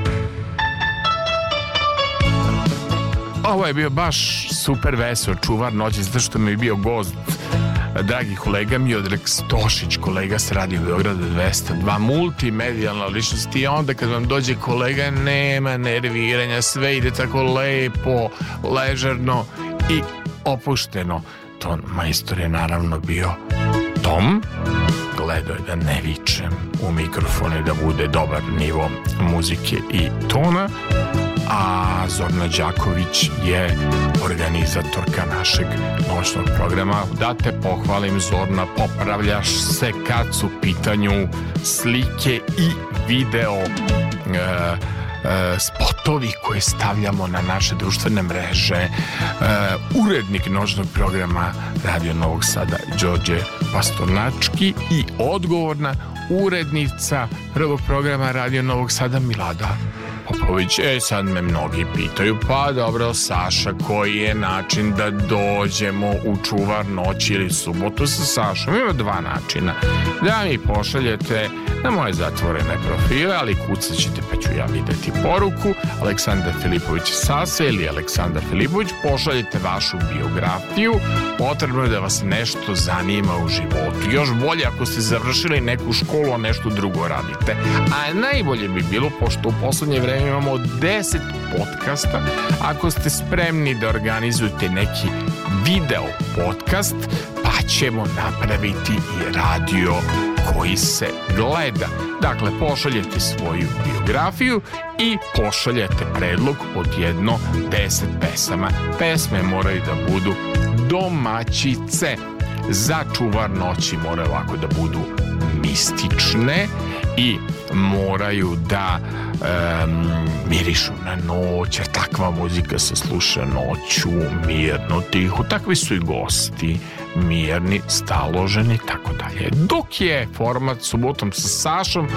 Ovo je bio baš super vesel čuvar noći, zato što mi je bio gost. Dragi kolega Miodrag Stošić, kolega sa Radio Beograda 202, multimedijalna ličnost. I onda kad vam dođe kolega nema nerviranja, sve ide tako lepo, ležerno i opušteno. Ton majstor je naravno bio Tom, gledao je da ne vičem u mikrofone, da bude dobar nivo muzike i tona, a Zorna Đaković je organizatorka našeg noćnog programa. Da te pohvalim Zorna, popravljaš se kad su pitanju slike i video e, e, spotovi koje stavljamo na naše društvene mreže. E, urednik noćnog programa Radio Novog Sada Đorđe Pastornački i odgovorna urednica prvog programa Radio Novog Sada Milada Popović. E, sad me mnogi pitaju, pa dobro, Saša, koji je način da dođemo u čuvar noći ili subotu sa Sašom? Ima dva načina. Da mi pošaljete na moje zatvorene profile, ali kucat ćete pa ću ja videti poruku. Aleksandar Filipović Sasa ili Aleksandar Filipović, pošaljete vašu biografiju. Potrebno je da vas nešto zanima u životu. Još bolje ako ste završili neku školu, a nešto drugo radite. A najbolje bi bilo, pošto u poslednje vreme imamo 10 podcasta, ako ste spremni da organizujete neki video podcast, pa ćemo napraviti i radio koji se gleda. Dakle, pošaljete svoju biografiju i pošaljete predlog od jedno 10 pesama. Pesme moraju da budu domaćice. Za čuvar noći moraju ovako da budu mistične i moraju da um, mirišu na noć, jer takva muzika se sluša noću, mirno, tiho. Takvi su i gosti, mirni, staloženi, tako dalje. Dok je format subotom sa Sašom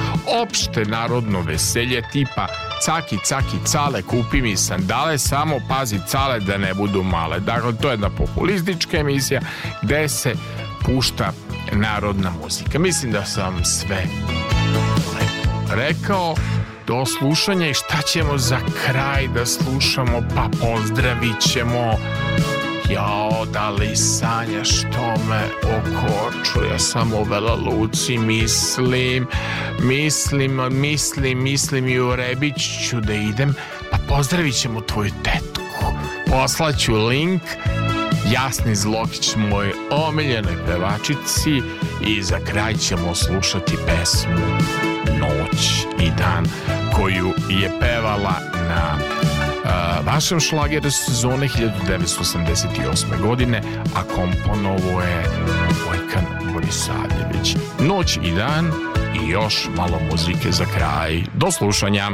opšte narodno veselje tipa caki, caki, cale, kupi mi sandale, samo pazi cale da ne budu male. Dakle, to je jedna populistička emisija gde se pušta narodna muzika. Mislim da sam sve rekao do slušanja i šta ćemo za kraj da slušamo pa pozdravit ćemo Jao, da li sanjaš što me okorču Ja sam u Vela Luci mislim Mislim, mislim, mislim i u Rebić ću da idem Pa pozdravit ćemo tvoju tetku. Poslaću link. Jasni Zlokić moj omiljenoj pevačici I za kraj ćemo slušati pesmu Noć i dan koju je pevala na vašem šlageru sezone 1988. godine, a komponovo je Vojkan Borisavljević. Noć i dan i još malo muzike za kraj. Do slušanja!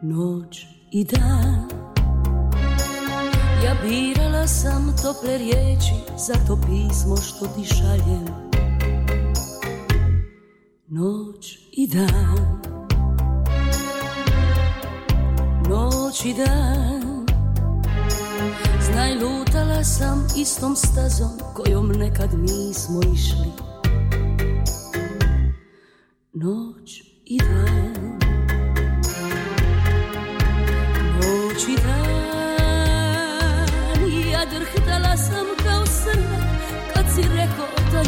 Noć i dan sam tople riječi Za to pismo što ti šaljem. Noć i dan. Noć i dan. Znaj lutala sam istom stazom Kojom nekad nismo išli. 嗯 Noć i dan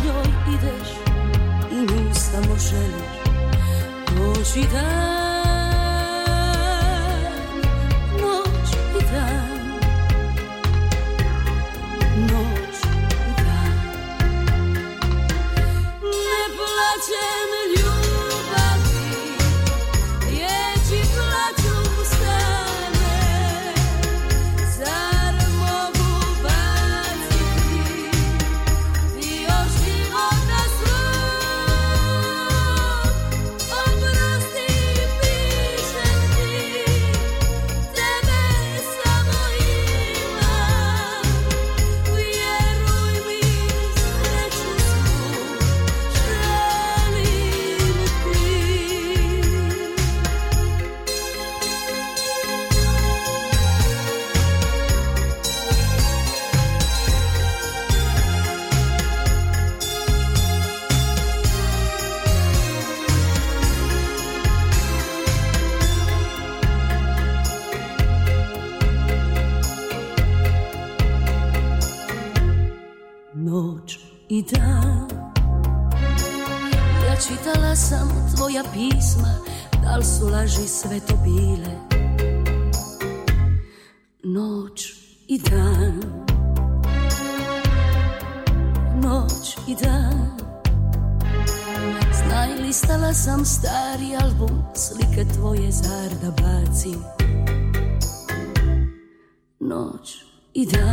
njoj ideš i nju samo želiš doći dan. Noć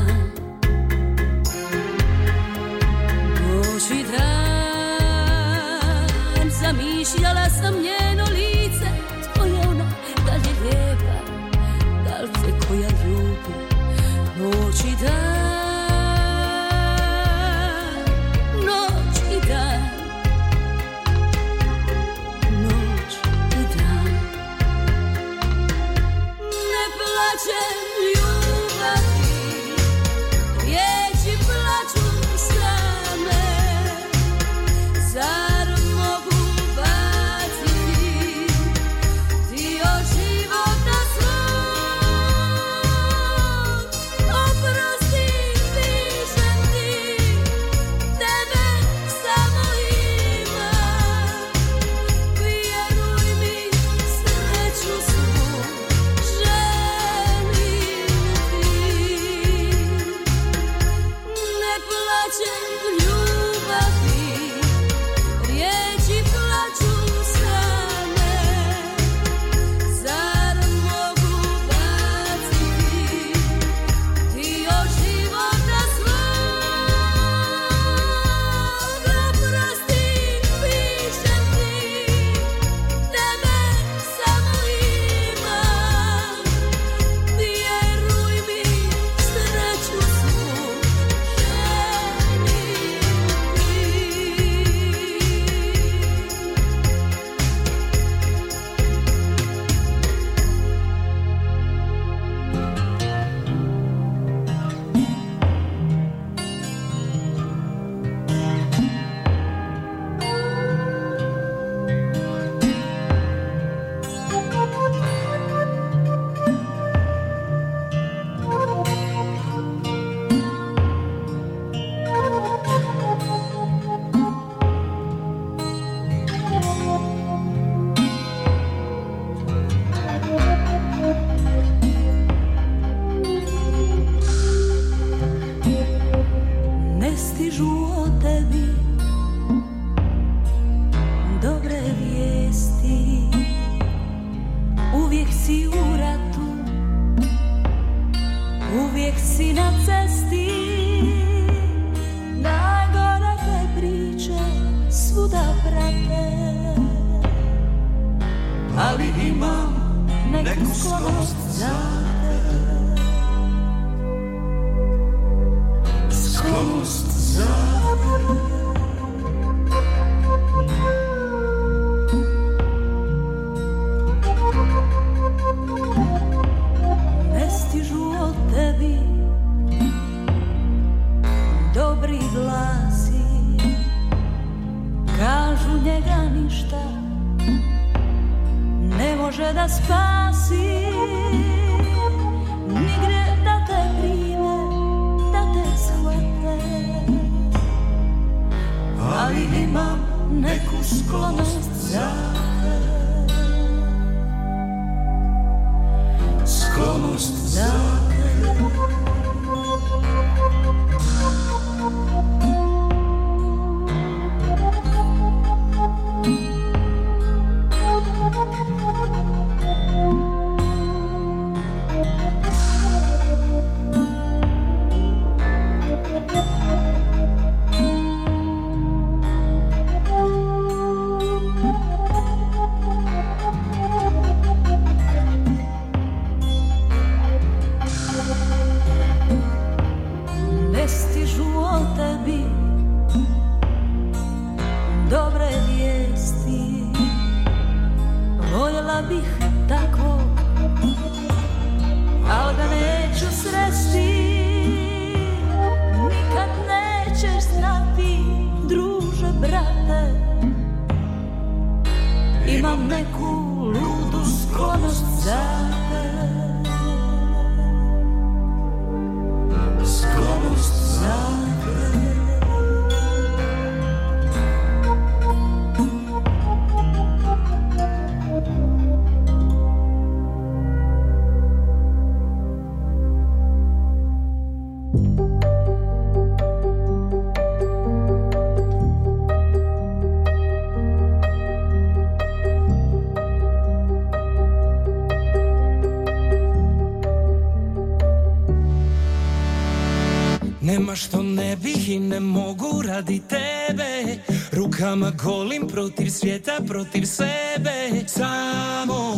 Nema što ne bih i ne mogu radi tebe. Rukama golim protiv svijeta, protiv sebe. Samo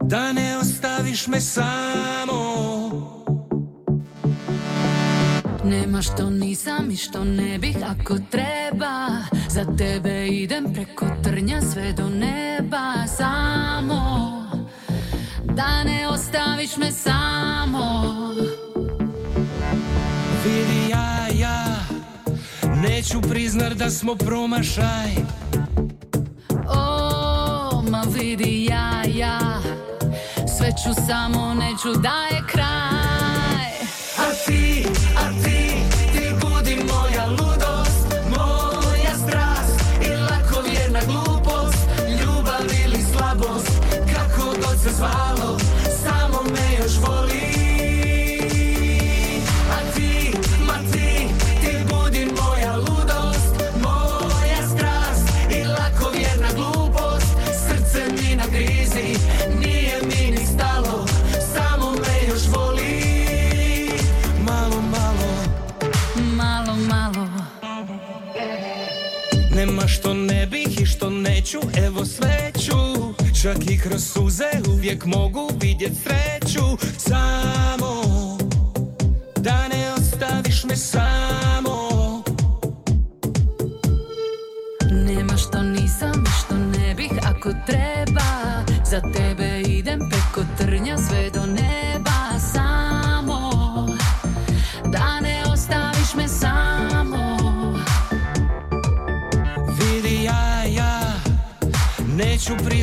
da ne ostaviš me samo. Nema što nisam i što ne bih ako treba. Za tebe idem preko trnja sve do neba. Samo da ne ostaviš me samo. neću priznar da smo promašaj. O, ma vidi ja, ja. Sve ću samo, neću da je kraj. Čak i kroz suze uvijek mogu vidjet sreću. Sam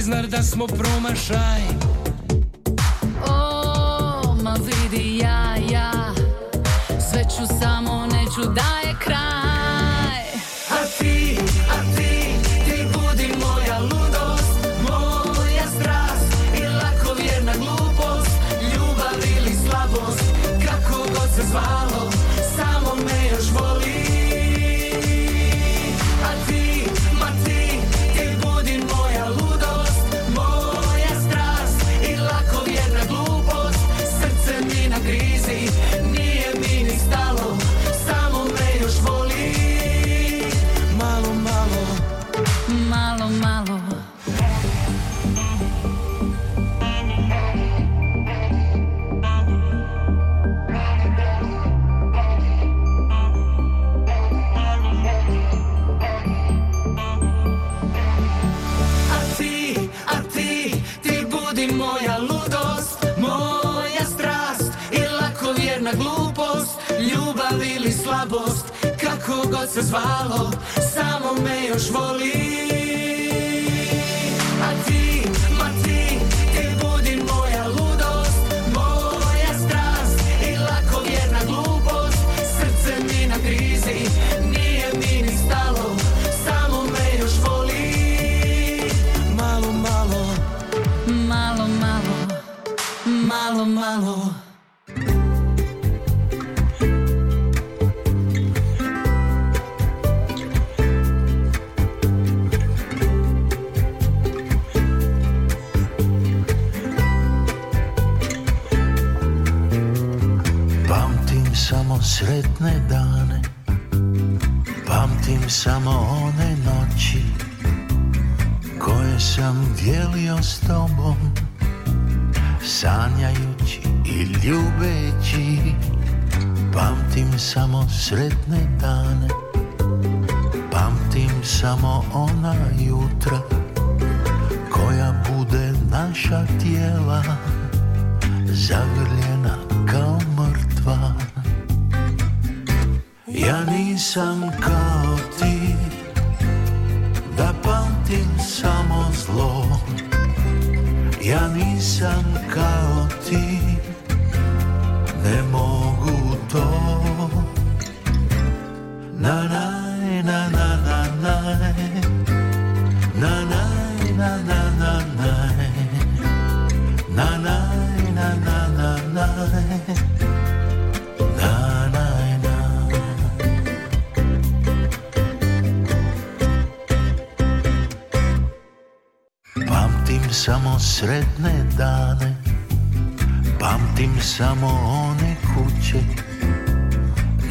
priznar da smo promašaj. O, ma vidi ja, ja. Sve ću samo, neću da some kind. samo one kuće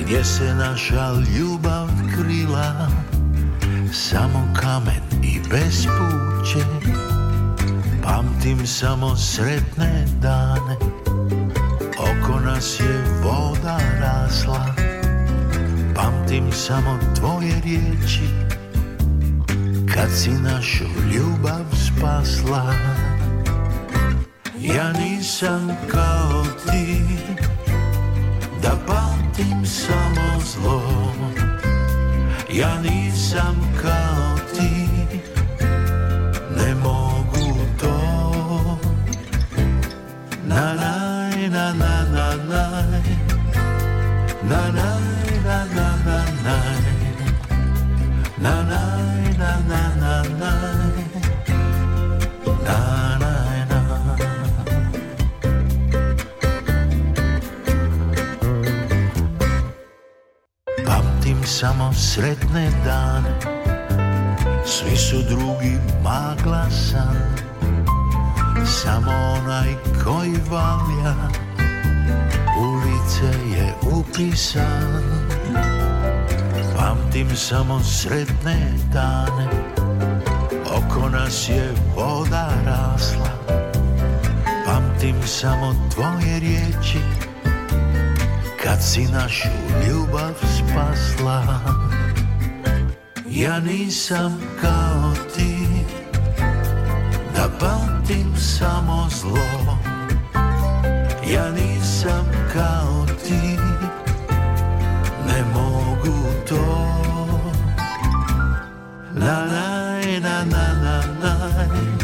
Gdje se naša ljubav krila. Samo kamen i bez puće Pamtim samo sretne dane. Oko nas je voda rasla Pamtim samo tvoje riječi. Kad si našu ljubav spasla. Ja nisam kao ti Da pamtim samo zlo. Ja nisam kao ti Ne mogu sretne dane Svi su drugi magla san. Samo onaj koji valja Ulice je upisan. Pamtim samo sretne dane Oko nas je voda rasla. Pamtim samo tvoje riječi Kad si našu ljubav spasla Ja nisam kao ti Da pamtim samo zlo. Ja nisam kao ti Ne mogu to. Na na na na naj Na